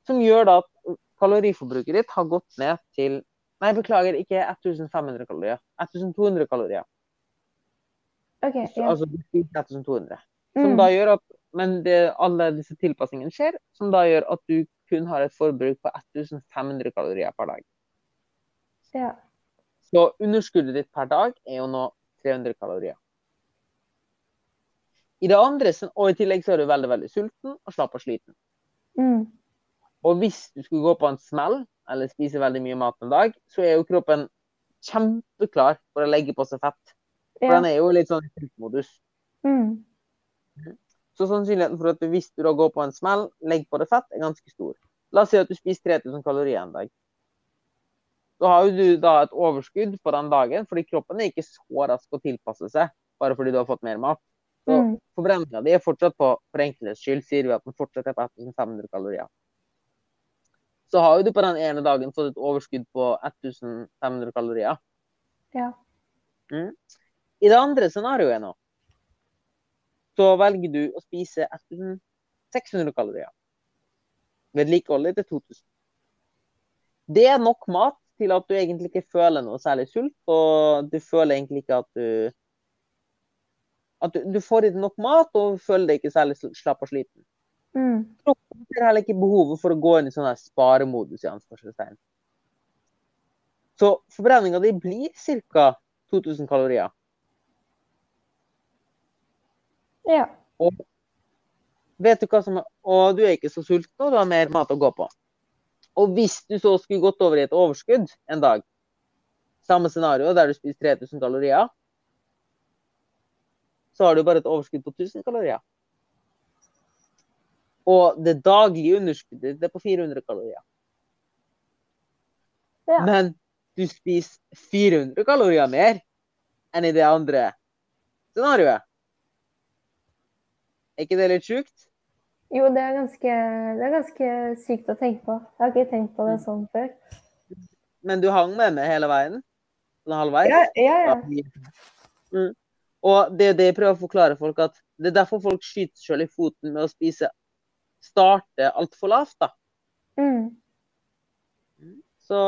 Som gjør da at kaloriforbruket ditt har gått ned til Nei, beklager, ikke 1500 kalorier. 1200 kalorier. OK. Ja. Altså du spiser 1200. Som Mm. da gjør at Men det, alle disse tilpasningene skjer, som da gjør at du kun har et forbruk på 1500 kalorier per dag. Ja. Så underskuddet ditt per dag er jo nå 300 kalorier. I det andre, Og i tillegg så er du veldig veldig sulten og slapp og sliten. Mm. Og hvis du skulle gå på en smell eller spiser veldig mye mat en dag, så er jo kroppen kjempeklar for å legge på seg fett. For Ja. den er jo litt sånn i sultmodus. Mm. Så sannsynligheten for at du, hvis du da går på en smell, legger på deg fett, er ganske stor. La oss si at du spiser 3000 kalorier en dag. Da har jo du da et overskudd på den dagen, fordi kroppen er ikke så rask å tilpasse seg bare fordi du har fått mer mat. Så Mm. forbrenninga di er fortsatt på for enkelhets skyld, sier vi at den fortsatt er på 1500 kalorier. Så har jo du på den ene dagen fått et overskudd på 1500 kalorier. Ja. I det andre scenarioet nå, så velger du å spise 1600 kalorier. Vedlikeholdet til 2000. Det er nok mat til at du egentlig ikke føler noe særlig sult, og du føler egentlig ikke at du At du, du får ikke nok mat og føler deg ikke særlig slapp og sliten. Mm. Kroppen ser heller ikke behovet for å gå inn i sånn sparemodus. i anførselstegn. Så forbrenninga di blir ca. 2000 kalorier. Ja. Vet du hva som er, og du er ikke så sulten, og du har mer mat å gå på. Og hvis du så skulle gått over i et overskudd en dag, samme scenario der du spiser 3000 kalorier, så har du bare et overskudd på 1000 kalorier. Og det daglige underskuddet det er på 400 kalorier. Ja. Men du spiser 400 kalorier mer enn i det andre scenarioet. Er ikke det litt sjukt? Jo, det er, ganske, det er ganske sykt å tenke på. Jeg har ikke tenkt på det sånn før. Men du hang med meg hele veien? Sånn halvveis? Ja, ja. ja. Mm. Og det er det jeg prøver å forklare folk, at det er derfor folk skyter seg selv i foten med å spise starte altfor lavt. da. Mm. Så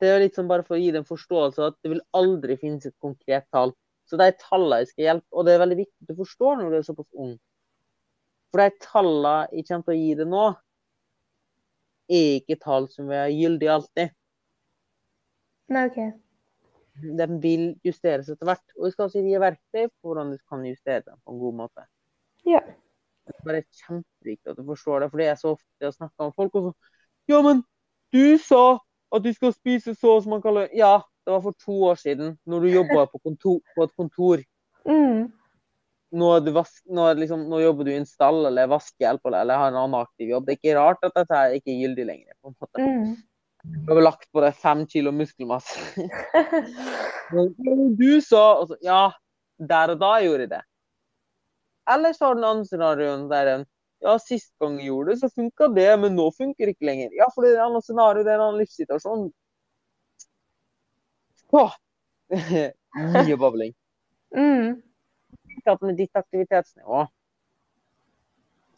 det er litt sånn bare for å gi dem forståelse at det vil aldri finnes et konkret tall. Så de tallene jeg skal hjelpe, og det er veldig viktig at du forstår når du er såpass ung. For de tallene jeg kommer til å gi deg nå, er ikke tall som er gyldige alltid. Nei, OK. De vil justeres etter hvert. Og jeg skal også gi verktøy for hvordan du kan justere dem på en god måte. Ja. Det er bare kjempeviktig at du forstår det, for det er så ofte jeg snakker med folk. Og så, ja, men du sa at du skal spise så som man kaller Ja, det var for to år siden, når du jobba på, på et kontor. Mm. Nå, du vask, nå, liksom, nå jobber du i en stall eller er vaskehjelp eller, eller har en annen aktiv jobb. Det er ikke rart at dette er ikke er gyldig lenger. på en måte. Mm. Du har lagt på deg fem kilo muskelmasse. Du sa altså, Ja, der og da gjorde jeg det. Eller så har den andre scenarioen der en Ja, sist gang jeg gjorde det, så funka det, men nå funker det ikke lenger. Ja, for det er et annet scenario, det er en annen livssituasjon. Åh! Mye babling. Mm. Med ditt aktivitetsnivå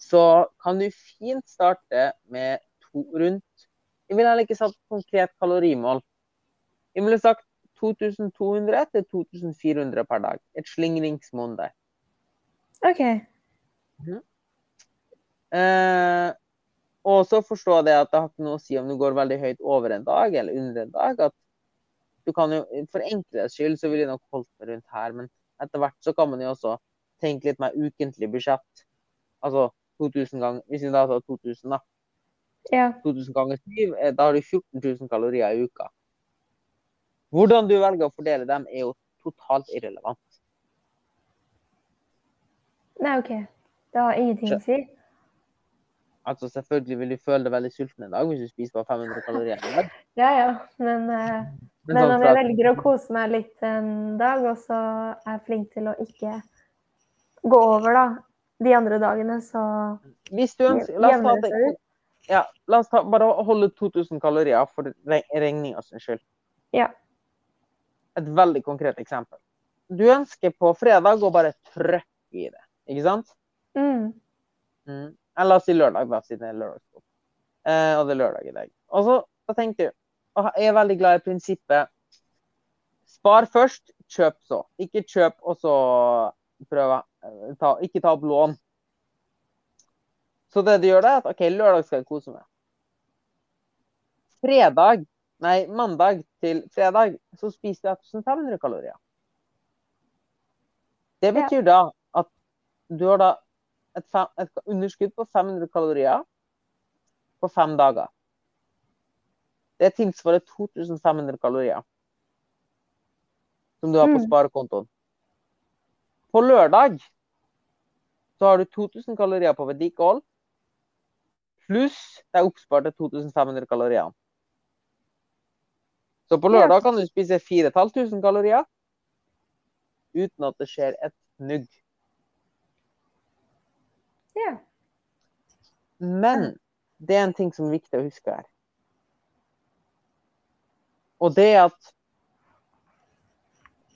så kan du fint starte med to rundt Jeg ville heller ikke satt konkret kalorimål. Jeg ville sagt 2200 til 2400 per dag. Et slingringsmonn der. OK. Eh, og så forstå det at det har ikke noe å si om du går veldig høyt over en dag eller under en dag. At du kan jo, For enkelhets skyld så vil jeg nok holdt meg rundt her, men etter hvert så kan man jo også tenke litt mer ukentlig budsjett. Altså 2000 ganger Hvis vi da tar 2000, da. Ja. 2000 ganger 7, eh, da har du 14 000 kalorier i uka. Hvordan du velger å fordele dem, er jo totalt irrelevant. Nei, OK. Det har ingenting å si. Altså Selvfølgelig vil du føle deg veldig sulten en dag hvis du spiser bare 500 kalorier en dag. Ja, ja. Men, eh, Men men sånn om jeg velger å kose meg litt en dag, og så er jeg flink til å ikke gå over, da, de andre dagene, så Hvis du ønsker La oss ta, det ja, la oss ta bare holde 2000 kalorier for re- regninga sin skyld. Ja. Et veldig konkret eksempel. Du ønsker på fredag å bare trøkke i det, ikke sant? Mm. Mm. La oss si lørdag, da, siden det er lørdag. Eh, og det er lørdag i dag. Og så da jeg og Jeg er veldig glad i prinsippet spar først, kjøp så. Ikke kjøp og så prøve eh, ta, Ikke ta opp lån. Så det du gjør, det er at OK, lørdag skal jeg kose meg. Fredag, nei, mandag til fredag så spiser jeg 1500 kalorier. Det Ja. betyr da at du har da et, fem, et underskudd på 500 kalorier på fem dager. Det tilsvarer 2500 kalorier som du har på Mm. sparekontoen. På lørdag så har du 2000 kalorier på vedlikehold, pluss de oppsparte 2500 kaloriene. Så på lørdag kan du spise 4500 kalorier uten at det skjer et fnugg. Ja. Men det er en ting som er viktig å huske her. Og det er at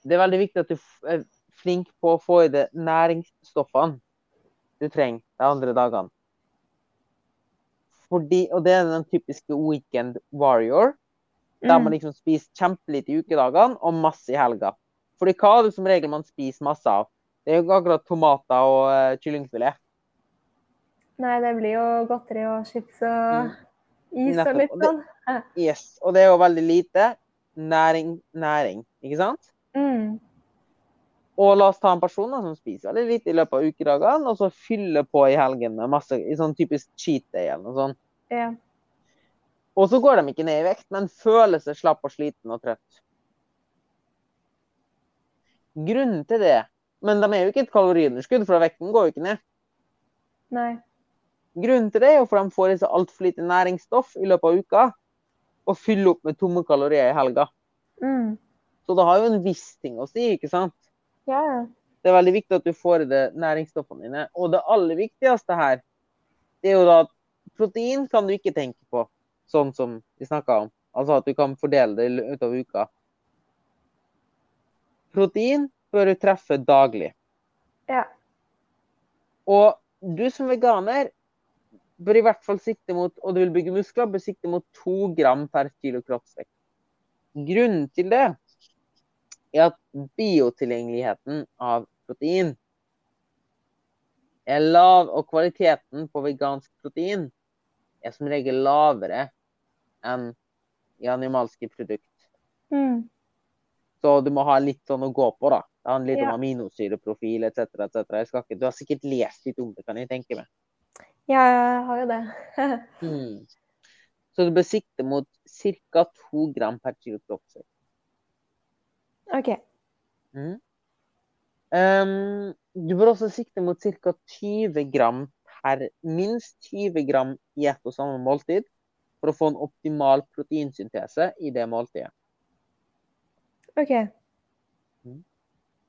det er veldig viktig at du er flink på å få i deg næringsstoffene du trenger de andre dagene. Fordi, og det er den typiske weekend warrior, der man Mm. liksom spiser kjempelite i ukedagene og masse i helga. Fordi hva er det som regel man spiser masse av? Det er jo ikke akkurat tomater og uh, kyllingfilet. Nei, det blir jo godteri og chips og is Nettopp, og litt sånn. Yes, og det er jo veldig lite næring, næring, ikke sant? Mm. Og la oss ta en person da, som spiser veldig lite i løpet av ukedagene, og så fyller på i helgen med masse i sånn typisk cheat day eller noe sånt. Ja. Og så går de ikke ned i vekt, men føler seg slapp og sliten og trøtt. Grunnen til det Men de er jo ikke et kaloriunderskudd, for vekten går jo ikke ned. Nei. Grunnen til det er jo for de får i seg altfor lite næringsstoff i løpet av uka, og fyller opp med tomme kalorier i helga. Mm. Så det har jo en viss ting å si, ikke sant? Ja, ja. Det er veldig viktig at du får i deg næringsstoffene dine. Og det aller viktigste her, det er jo da at protein kan du ikke tenke på, sånn som vi snakka om. Altså at du kan fordele det utover uka. Protein bør du treffe daglig. Ja. Og du som veganer bør i hvert fall sikte mot, og du vil bygge muskler, bør sikte mot to gram per kilo kroppsvekt. Grunnen til det er at biotilgjengeligheten av protein er lav, og kvaliteten på vegansk protein er som regel lavere enn i animalske produkt. Mm. Så du må ha litt sånn å gå på, da. Det handler litt Ja. om aminosyreprofil etc. ikke, du har sikkert lest litt om det, kan jeg tenke meg. Ja, jeg har jo det. Mm. Så du bør sikte mot ca. 2 gram per kilo kroppsvekt. OK. Mm. Um, du bør også sikte mot ca. 20 gram per minst 20 gram i ett og samme måltid for å få en optimal proteinsyntese i det måltidet. OK.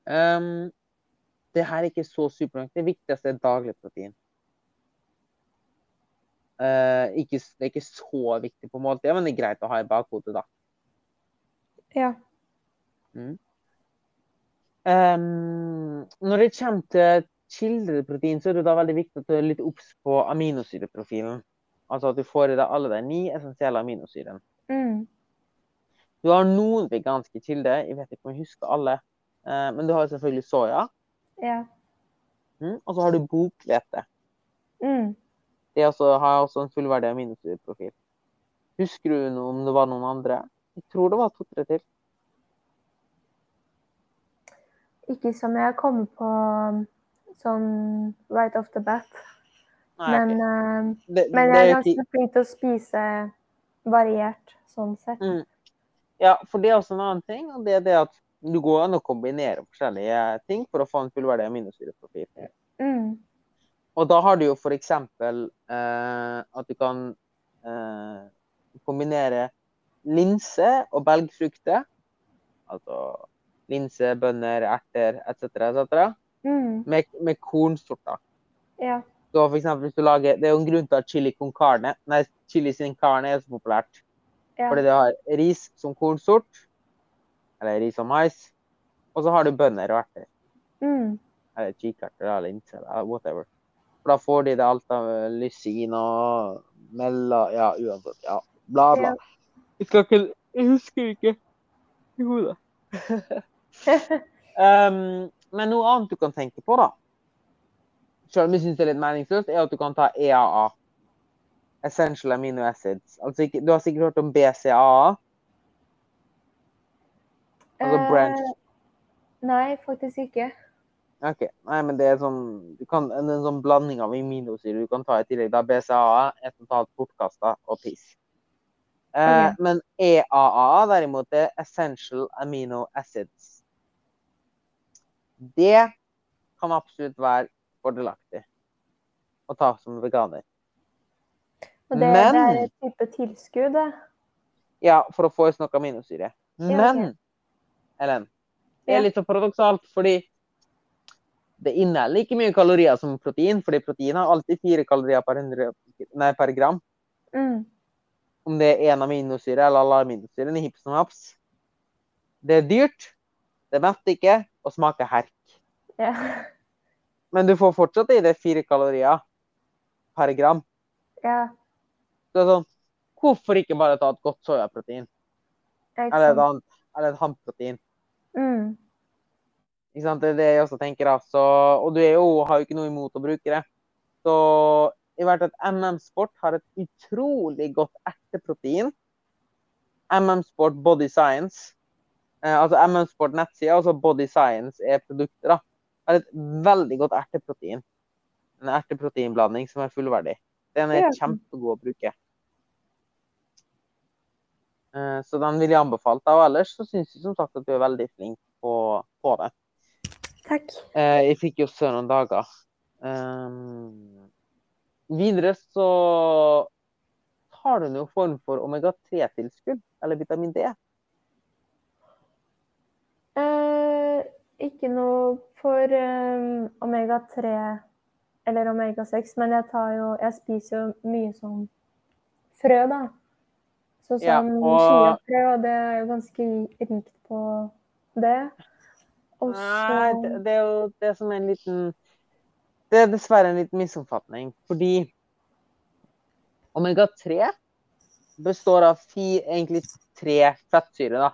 Um, det her er ikke så superlangt. Det viktigste er daglig protein. Uh, ikke, det er ikke så viktig på måltidet, men det er greit å ha i bakhodet, da. Ja. Um, når det kommer til kildeprotein, så er det da veldig viktig at du er litt obs på aminosyreprofilen. Altså at du får i deg alle de ni essensielle aminosyrene. Mm. Du har noen veganske kilder, jeg vet ikke om jeg husker alle. uh, men du har selvfølgelig soya. Ja. Mm, og så har du bokhvete. Mm. Det også, har også en fullverdig minusprofil. Husker du noe, om det var noen andre? Jeg tror det var to-tre til. ikke som jeg kommer på sånn right off the bat. Nei, Men, okay. eh, det, men jeg er ganske flink til å spise variert, sånn sett. Mm. Ja, for det er også en annen ting, og det er det at du går an å kombinere forskjellige ting for å få en fullverdig aminosyreprofil. Mm. Og da har du jo eksempel eh, at du kan eh, kombinere linse og belgfrukter. Altså linse, bønner, erter etc. etc. Mm. Med, med kornsorter. Ja. Så for eksempel hvis du lager, Det er jo en grunn til at chili con carne, nei, chili sin carne er så populært. Ja. Fordi det har ris som kornsort, eller ris og mais, og så har du bønner og erter. Mm. Eller kikerter eller linse eller whatever. For da får de det alt av lysin og mella Ja, uansett. Ja, bla, bla. Ja. Jeg skal ikke Jeg husker ikke i hodet. Um, men noe annet du kan tenke på, da, selv om jeg syns det er litt meningsløst, er at du kan ta EAA. Essential amino acids. Altså du har sikkert hørt om BCAA? Altså branch. Eh, nei, faktisk ikke. Ok, Nei, men det er sånn du kan, en, en sånn blanding av aminosyre du kan ta i tillegg. Da BCAA totalt bortkasta og piss. Eh, okay. Men EAA derimot er essential amino acids. Det kan absolutt være fordelaktig å ta som veganer. Og det, det er et type tilskudd. Ja, for å få i seg noe aminosyre. Ja, okay. Men Ellen, det er litt så paradoksalt, fordi det inneholder like mye kalorier som protein, fordi protein har alltid fire kalorier per, 100, nei, per gram. Mm. Om det er én aminosyre eller alle aminosyrene i hipp som haps. Det er dyrt, det metter ikke, og smaker herk. Ja. Men du får fortsatt i det fire kalorier per gram. ja. Så det er sånn, hvorfor ikke bare ta et godt soyaprotein? Eller et annet, eller et hamprotein? Mm. Ikke sant? Det er det jeg også tenker. Altså. Og du jo, har jo ikke noe imot å bruke det. Så i hvert fall at MM Sport har et utrolig godt erteprotein. MM Sport Body Science. Eh, altså MM Sport nettside, altså Body Science er produkter. da. Har et veldig godt erteprotein. En erteproteinblanding som er fullverdig. Den er kjempegod å bruke. Eh, så den vil jeg anbefale deg. Og ellers så syns jeg som sagt at du er veldig flink på, på det. Takk. Eh, jeg fikk jo sønn noen dager. Um, videre så har du noen form for omega-3-tilskudd, eller vitamin D. Eh, ikke noe for um, omega-3 eller omega-6, men jeg tar jo Jeg spiser jo mye sånn frø, da. Så Ja, som og- chiafrø, og det er jo ganske rikt på det. Og Nei, det, det er jo det som er en liten Det er dessverre en liten misoppfatning, fordi omega-3 består av fi, egentlig tre fettsyrer, da.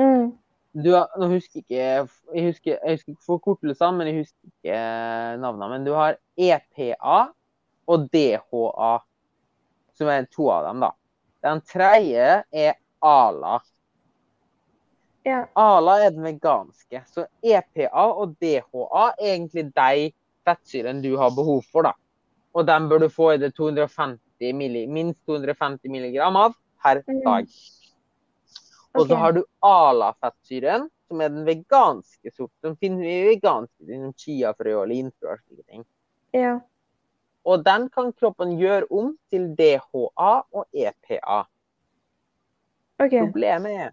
mm, Du har, nå husker ikke, jeg husker, jeg husker forkortelsene, men jeg husker ikke navnene. Men du har EPA og DHA, som er to av dem, da. Den tredje er ALA. Ja. ALA er den veganske. Så EPA og DHA er egentlig de fettsyrene du har behov for, da. Og dem bør du få i det 250 milli, minst 250 milligram av per Mm. dag. Og så har du ALA-fettsyren, som er den veganske sorten. Som finner vi i veganske som chiafrø og linfrø og slike ting. ja. Og den kan kroppen gjøre om til DHA og EPA. Okay. Problemet er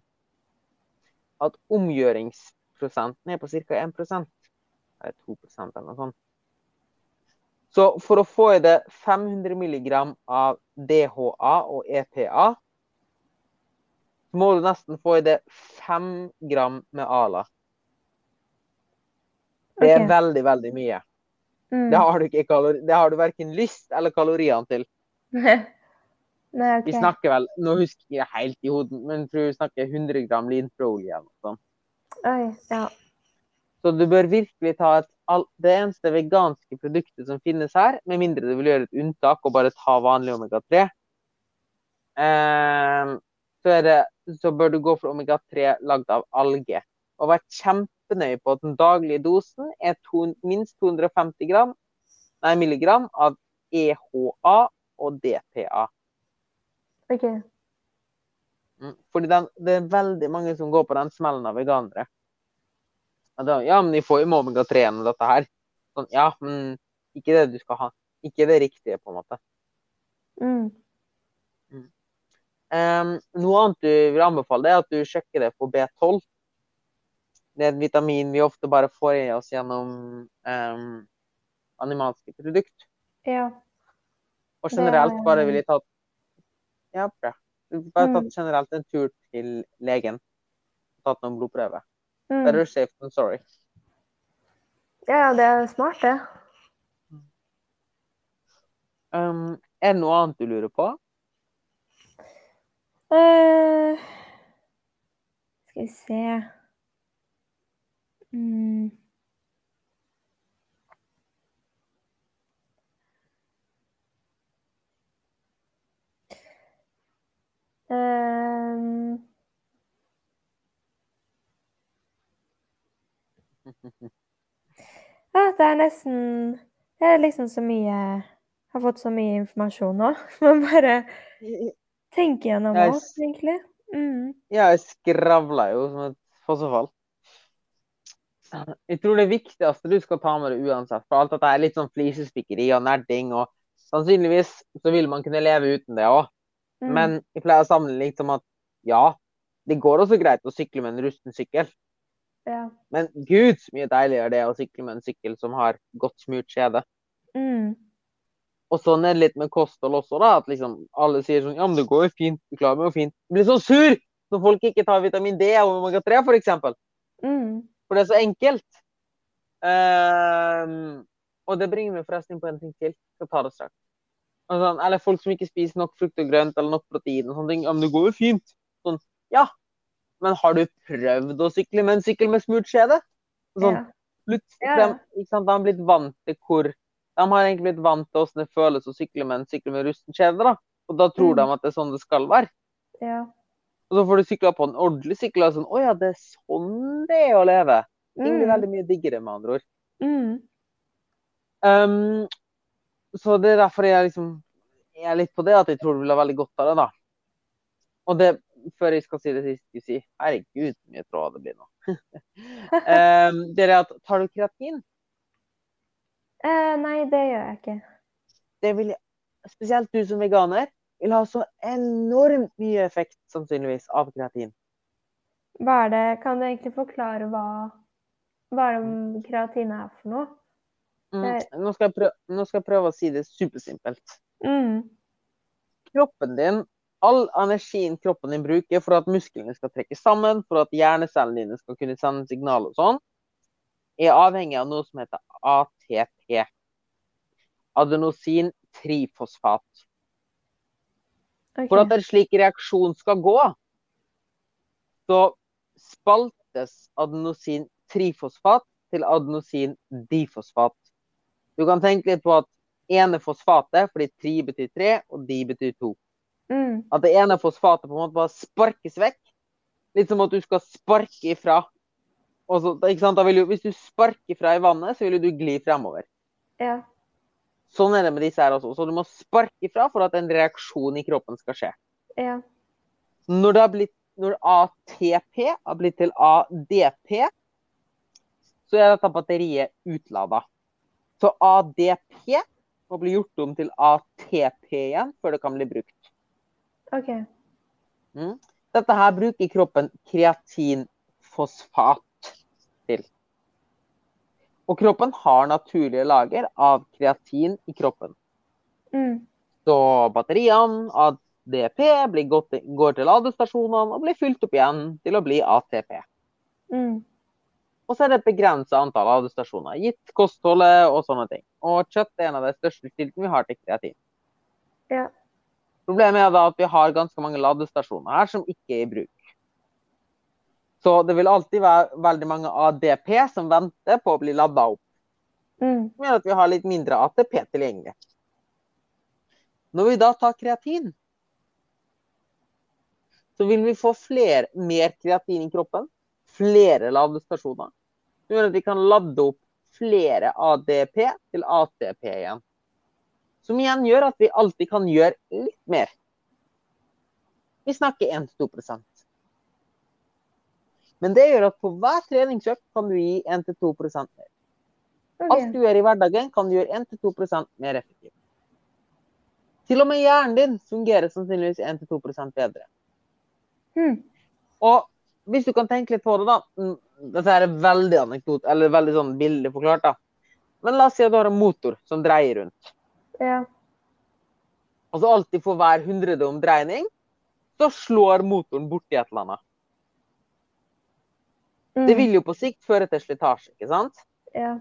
at omgjøringsprosenten er på ca. 1% Eller 2% eller noe sånt. Så for å få i det 500 mg av DHA og EPA, så må du nesten få i det 5 gram med ALA. Det er okay. veldig, veldig mye. Mm. Det har du ikke det har du verken lyst eller kaloriene til. Nei, okay. Vi snakker vel, nå husker jeg ikke helt i hodet, men jeg tror vi snakker 100 gram linfrolje eller noe sånt. Oi, ja. Så du bør virkelig ta et, all- det eneste veganske produktet som finnes her, med mindre du vil gjøre et unntak og bare ta vanlig omega-3. Ehm, så, det, så bør du gå for omega-3 lagd av alge. og vær kjempenøye på at den daglige dosen er to, minst 250 gram, nei, milligram av EHA og DPA. OK. Mm, Fordi den, det er veldig mange som går på den smellen av veganere. Da, ja, men de får jo med omega-3 og dette her. Sånn, ja, men ikke det du skal ha. Ikke det riktige, på en måte. Mm. Em, noe annet du vil anbefale, er at du sjekker det på B12. Det er et vitamin vi ofte bare får i oss gjennom um, animalske produkt. Ja. Og generelt bare ville tatt Ja, bra. Bare Mm. tatt generelt en tur til legen. Tatt noen blodprøver. Mm. Better safe than sorry. Ja, ja, det er smart, det. Um, er det noe annet du lurer på? Uh, skal vi se mm. Ehm, ja, det er nesten Det er liksom så mye Jeg har fått så mye informasjon nå. Man bare tenker gjennom Jeg alt, egentlig. Mm. Ja, jeg skravler jo som et fossefall. Jeg tror det viktigste du skal ta med deg uansett, for alt dette er litt sånn flisespikkeri og nerding, og sannsynligvis så vil man kunne leve uten det òg. Mm. Men jeg pleier å sammenligne litt som at ja, det går også greit å sykle med en rusten sykkel, Ja. men gud så mye deiligere det å sykle med en sykkel som har godt smurt skjede. Mm. Og er det litt med kosthold også, da. At liksom alle sier sånn Ja, men det går jo fint. Du klarer meg jo fint. Jeg blir så sur når folk ikke tar vitamin D og omega-3, for eksempel. Mm. For det er så enkelt. Um, og det bringer meg forresten inn på en ting til. Jeg skal ta det straks. Altså, eller folk som ikke spiser nok frukt og grønt eller nok protein og sånne ting. Ja, men det går jo fint. Sånn, ja. Men har du prøvd å sykle med en sykkel med smurt skjede? Sånn, Ja. plutselig, Ja. de har blitt vant til hvor De har egentlig blitt vant til hvordan det føles å sykle med en sykkel med rusten skjede, da. Og da tror Mm. de at det er sånn det skal være. ja. Og så får du sykla på en ordentlig sykkel og sånn Å ja, det er sånn det er å leve. Ting blir Mm. veldig mye diggere, med andre ord. Mm. Um, så det er derfor jeg liksom er litt på det at jeg tror du vil ha veldig godt av det, da. Og det, før jeg skal si det siste jeg skulle si Herregud, så mye tråd det blir nå. um, det er at tar du kreatin, Eh, nei, det gjør jeg ikke. det vil jeg, spesielt du som veganer vil ha så enormt mye effekt, sannsynligvis, av kreatin. Hva er det Kan du egentlig forklare hva, hva det kreatin er for noe? Mm, nå, skal prøve, nå skal jeg prøve å si det supersimpelt. Mm. kroppen din, all energien kroppen din bruker for at musklene skal trekke sammen, for at hjernecellene dine skal kunne sende signal og sånn, er avhengig av noe som heter ATP. Adenosin trifosfat. Okay. For at en slik reaksjon skal gå, så spaltes adenosin trifosfat til adenosin difosfat. Du kan tenke litt på at ene fosfatet, fordi tri betyr tre, og de betyr to. Mm. At det ene fosfatet på en måte bare sparkes vekk. Litt som at du skal sparke ifra. Så, jo, hvis du sparker fra i vannet, så vil du gli fremover. Ja. Sånn er det med disse her også. Så du må sparke ifra for at en reaksjon i kroppen skal skje. Ja. Når, det har blitt, når ATP har blitt til ADP, så er dette batteriet utlada. Så ADP må bli gjort om til ATP igjen før det kan bli brukt. OK. Mm. Dette her bruker kroppen kreatinfosfat til. Og kroppen har naturlige lager av kreatin i kroppen. Mm. Så batteriene av DP går til ladestasjonene og blir fylt opp igjen til å bli ATP. Mm. Og så er det et begrensa antall ladestasjoner, gitt kostholdet og sånne ting. Og kjøtt er en av de største kildene vi har til kreatin. Ja. Problemet er da at vi har ganske mange ladestasjoner her som ikke er i bruk. Så det vil alltid være veldig mange ADP som venter på å bli lada opp. Mm. Som gjør at vi har litt mindre ATP tilgjengelig. Når vi da tar kreatin, så vil vi få flere, mer kreatin i kroppen. Flere ladestasjoner. Som gjør at vi kan lade opp flere ADP til ATP igjen. Som igjen gjør at vi alltid kan gjøre litt mer. Vi snakker 1-2% Men det gjør at på hver treningsøkt kan du gi 1-2 mer. Alt du gjør i hverdagen, kan du gjøre 1-2% mer effektivt. Til og med hjernen din fungerer sannsynligvis 1-2 bedre. Hmm. Og hvis du kan tenke litt på det, da mm, Dette er veldig anekdot, eller veldig sånn billig forklart, da. Men la oss si at du har en motor som dreier rundt. Ja. Og så alltid for hver hundrede omdreining, så slår motoren borti et eller annet. Mm. Det vil jo på sikt føre til slitasje, ikke sant? Ja.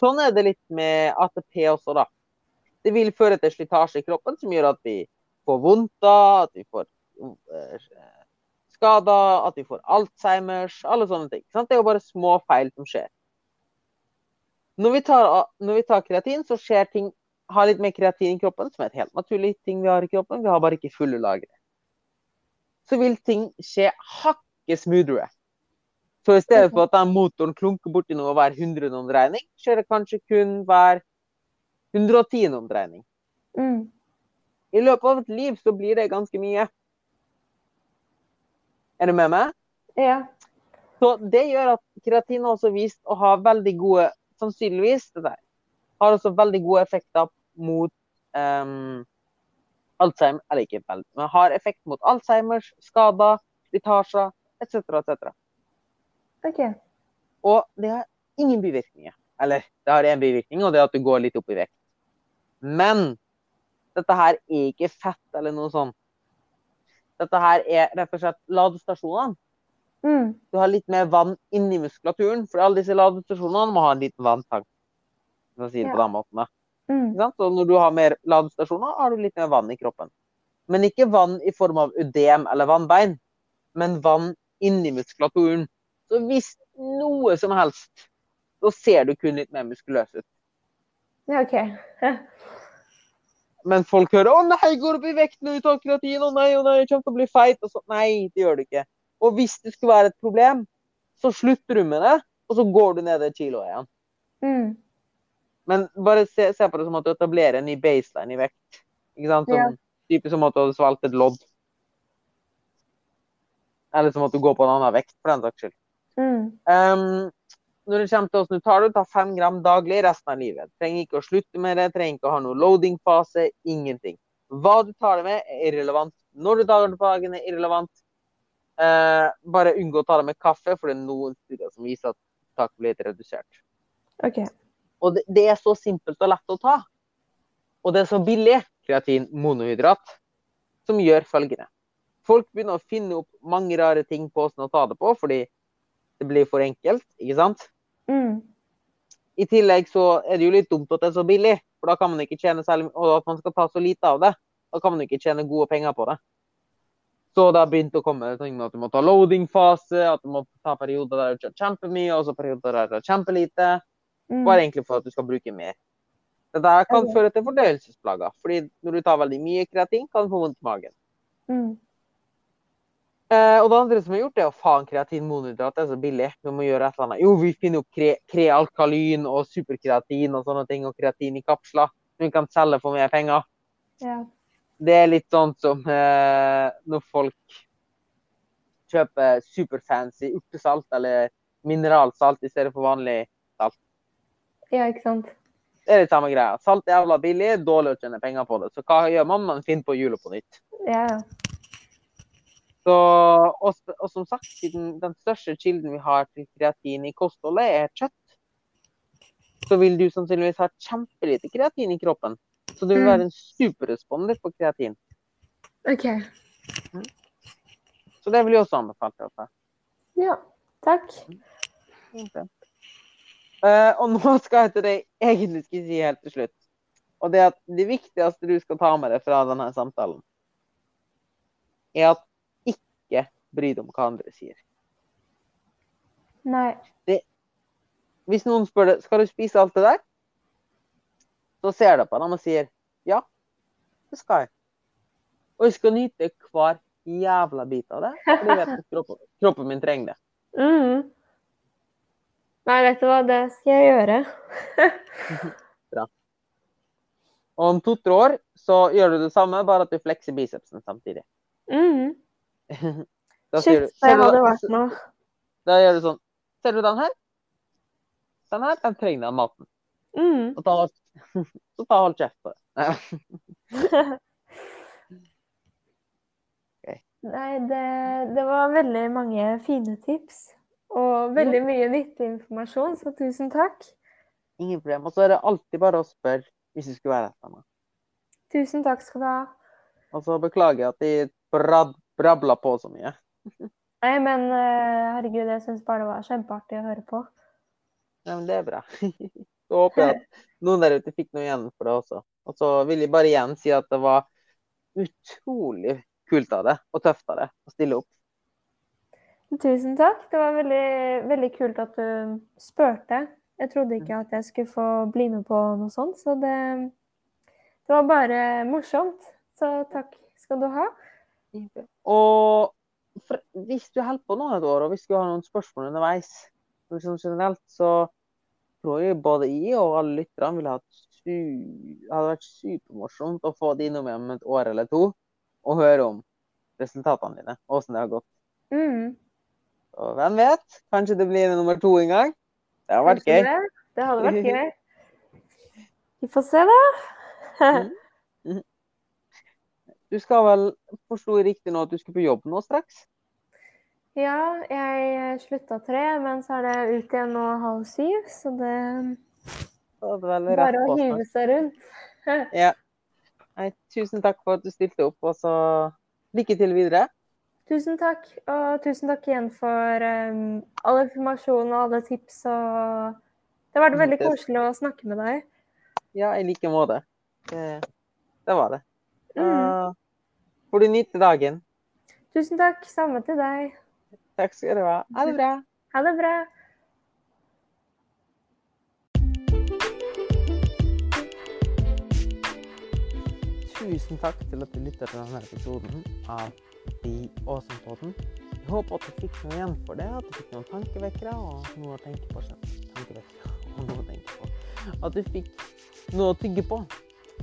Sånn er det litt med ATP også, da. Det vil føre til slitasje i kroppen som gjør at vi får vondt at vi får eh, skader, at vi får Alzheimers, alle sånne ting. Sant? Det er jo bare små feil som skjer. Når vi tar, når vi tar kreatin, så skjer ting har litt mer kreatin i kroppen, som er et helt naturlig ting vi har i kroppen. Vi har bare ikke fulle lagre. Så vil ting skje hakket smoothere. Så i stedet for at den motoren klunker borti noe hver hundrede omdreining, skjer det kanskje kun hver 110. omdreining. Mm. I løpet av et liv så blir det ganske mye. Er du med meg? Ja. Så det gjør at kreatin har også vist å ha veldig gode Sannsynligvis det der, har også veldig gode effekter mot um, Alzheimer Eller ikke veldig, men har effekt mot Alzheimers, skader, slitasjer etc. etc. OK. Og det har ingen bivirkninger. Eller det har én bivirkning, og det er at du går litt opp i vekt. Men dette her er ikke fett eller noe sånt. Dette her er rett og slett ladestasjonene. Mm. Du har litt mer vann inni muskulaturen, for alle disse ladestasjonene må ha en liten vanntank. Hvis si det på den måten. Mm. Så når du har mer ladestasjoner, har du litt mer vann i kroppen. Men ikke vann i form av ødem eller vannbein, men vann inni muskulaturen. Så hvis noe som helst, så ser du kun litt mer muskuløs ut. Ja, OK. Men folk hører 'Å nei, går opp i vekt jeg tar kreatin', 'Å nei, å nei, jeg kommer til å bli feit'. Og så, nei, det gjør du ikke. Og hvis det skulle være et problem, så slutter du med det, og så går du ned et kilo igjen. Mm. Men bare se, se på det som at du etablerer en ny baseline i vekt. Ikke sant? Som, Ja. Typisk som at du hadde svelget et lodd. Eller som at du går på en annen vekt, for den saks skyld. Mm. Um, når det kommer til hvordan du tar det, ta fem gram daglig resten av livet. Trenger ikke å slutte med det, trenger ikke å ha noen loading-fase, ingenting. Hva du tar det med, er irrelevant. Når du tar det på dagen, er irrelevant. Eh, bare unngå å ta det med kaffe, for det er noen studier som viser at tak blir redusert. OK. Og det, det er så simpelt og lett å ta. Og det er så billig, kreatin monohydrat, som gjør følgende. Folk begynner å finne opp mange rare ting på hvordan å ta det på, fordi det blir for enkelt, ikke sant? Mm. I tillegg så er det jo litt dumt at det er så billig, for da kan man ikke tjene særlig Og at man skal ta så lite av det. Da kan man ikke tjene gode penger på det. Så det har begynt å komme ting med at du må ta loading-fase, at du må ta perioder der du kjører kjempemye, og så perioder der du kjører kjempelite. Mm. Bare egentlig for at du skal bruke mer. Dette kan okay. føre til fordøyelsesplager, fordi når du tar veldig mye kreatin, kan du få vondt i magen. Mm. Eh, og det andre som har gjort, det er å faen kreatin monohydrat er så billig. Vi må gjøre et eller annet. Jo, vi finner opp kre og superkreatin og sånne ting, og kreatin i kapsler som vi kan selge for mer penger. Ja. Det er litt sånn som eh, når folk kjøper superfancy urtesalt eller mineralsalt i stedet for vanlig salt. ja, ikke sant. Det er litt samme greia. Salt er jævla billig, dårlig å tjene penger på det. Så hva gjør man? Man finner på hjulet på nytt. Ja, ja. Så, og, og som sagt, siden den største kilden vi har til kreatin i kostholdet er kjøtt, så vil du sannsynligvis ha kjempelite kreatin i kroppen. Så du vil Mm. være en superresponder på kreatin. OK. Så det vil jeg også anbefale deg. å ta. Ja. Takk. Uh, og nå skal jeg til det jeg egentlig skulle si helt til slutt. Og det at det viktigste du skal ta med deg fra denne samtalen, er at bry deg om hva andre sier. Nei. Hvis noen spør deg skal du spise alt det der, så ser du på dem og sier ja, det skal jeg. Og jeg skal nyte hver jævla bit av det, for jeg vet at kroppen, kroppen min trenger det. Mm. Nei, vet du hva, det skal jeg gjøre. Bra. Og om to-tre år så gjør du det samme, bare at du flekser bicepsen samtidig. Mm. Da Shit, du- det hadde da- vært noe. Da gjør du sånn Ser du den her? Den her, den trenger den maten. Mm. Og ta, så ta halv kjeft på det. Nei, det, det var veldig mange fine tips. Og veldig mye nyttig informasjon, så tusen takk. Ingen problem. Og så er det alltid bare å spørre hvis du skulle være etter meg. Tusen takk skal du ha. Og så beklager jeg at de brab brabla på så mye. Nei, men eh, herregud, jeg syns bare det var kjempeartig å høre på. Ja, men det er bra. Så håper jeg at noen der ute fikk noe igjen for det også. Og så vil jeg bare igjen si at det var utrolig kult av deg og tøft av deg å stille opp. Tusen takk. Det var veldig, veldig kult at du spurte. Jeg trodde ikke at jeg skulle få bli med på noe sånt, så det, det var bare morsomt. Så takk skal du ha. Og for, hvis du holder på nå et år, og hvis du har noen spørsmål underveis, liksom generelt, så tror jeg både jeg og alle lytterne ville hatt hadde vært supermorsomt å få de innom om et år eller to og høre om resultatene dine, åssen det har gått. Mm. Og hvem vet, kanskje det blir nummer to en gang. Det har vært gøy. Det. det hadde vært gøy. Vi får se, da. Du skal vel, forstå riktig nå, at du skal på jobb nå straks? Ja, jeg slutta tre, men så er det ut igjen nå halv syv, så det er det Bare å hive seg rundt. Ja. Nei, tusen takk for at du stilte opp, og så lykke til videre. Tusen takk, og tusen takk igjen for um, all informasjon og alle tips. Og det har vært veldig koselig å snakke med deg. Ja, i like måte. Det, det var det. Mm. Får du nyte dagen. Tusen takk. Samme til deg. Takk skal du ha. Ha det bra. Ha det bra. Tusen takk til at du lytter til denne episoden av Be Awesome-podden. Jeg håper at du fikk noe igjen for det, at du fikk noen tankevekkere og noe å tenke på. Tankevekkere og noe å tenke på. At du fikk noe å tygge på.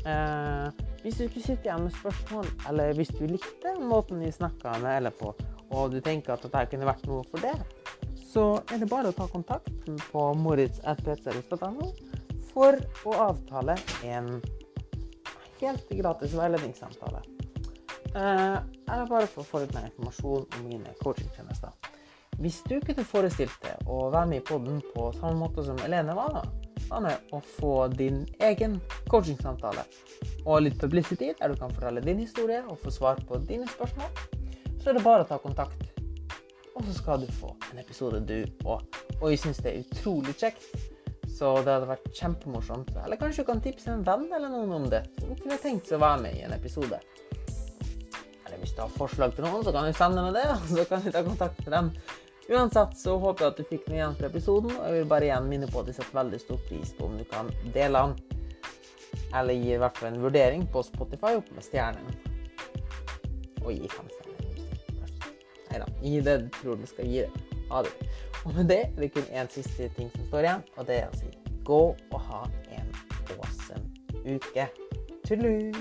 Eh, hvis du skulle sitte igjen med spørsmål, eller hvis du likte måten vi snakka med eller på, og du tenker at dette kunne vært noe for det, så er det bare å ta kontakt på moritz.pcrus.no for å avtale en helt gratis veiledningssamtale. Eh, eller bare for å få litt mer informasjon om mine coachingtjenester. Hvis du kunne forestilt deg å være med i podden på samme måte som Elene var, med å få din egen coachingsamtale og litt publicity der du kan fortelle din historie og få svar på dine spørsmål, så er det bare å ta kontakt. Og så skal du få en episode, du òg. Og jeg syns det er utrolig kjekt. Så det hadde vært kjempemorsomt. Eller kanskje du kan tipse en venn eller noen om det. Som kunne tenkt seg å være med i en episode. Eller hvis du har forslag til noen, så kan du sende meg det, og så kan du ta kontakt med dem. Uansett så håper jeg at du fikk noe igjen fra episoden, og jeg vil bare igjen minne på at jeg setter veldig stor pris på om du kan dele den. Eller gi i hvert fall en vurdering på Spotify opp med stjernene. Og gi fem stjerner. Nei da, gi det du tror du skal gi det. Ha det. Og med det er det kun én siste ting som står igjen, og det er å si gå og ha en awesome uke. Tullu!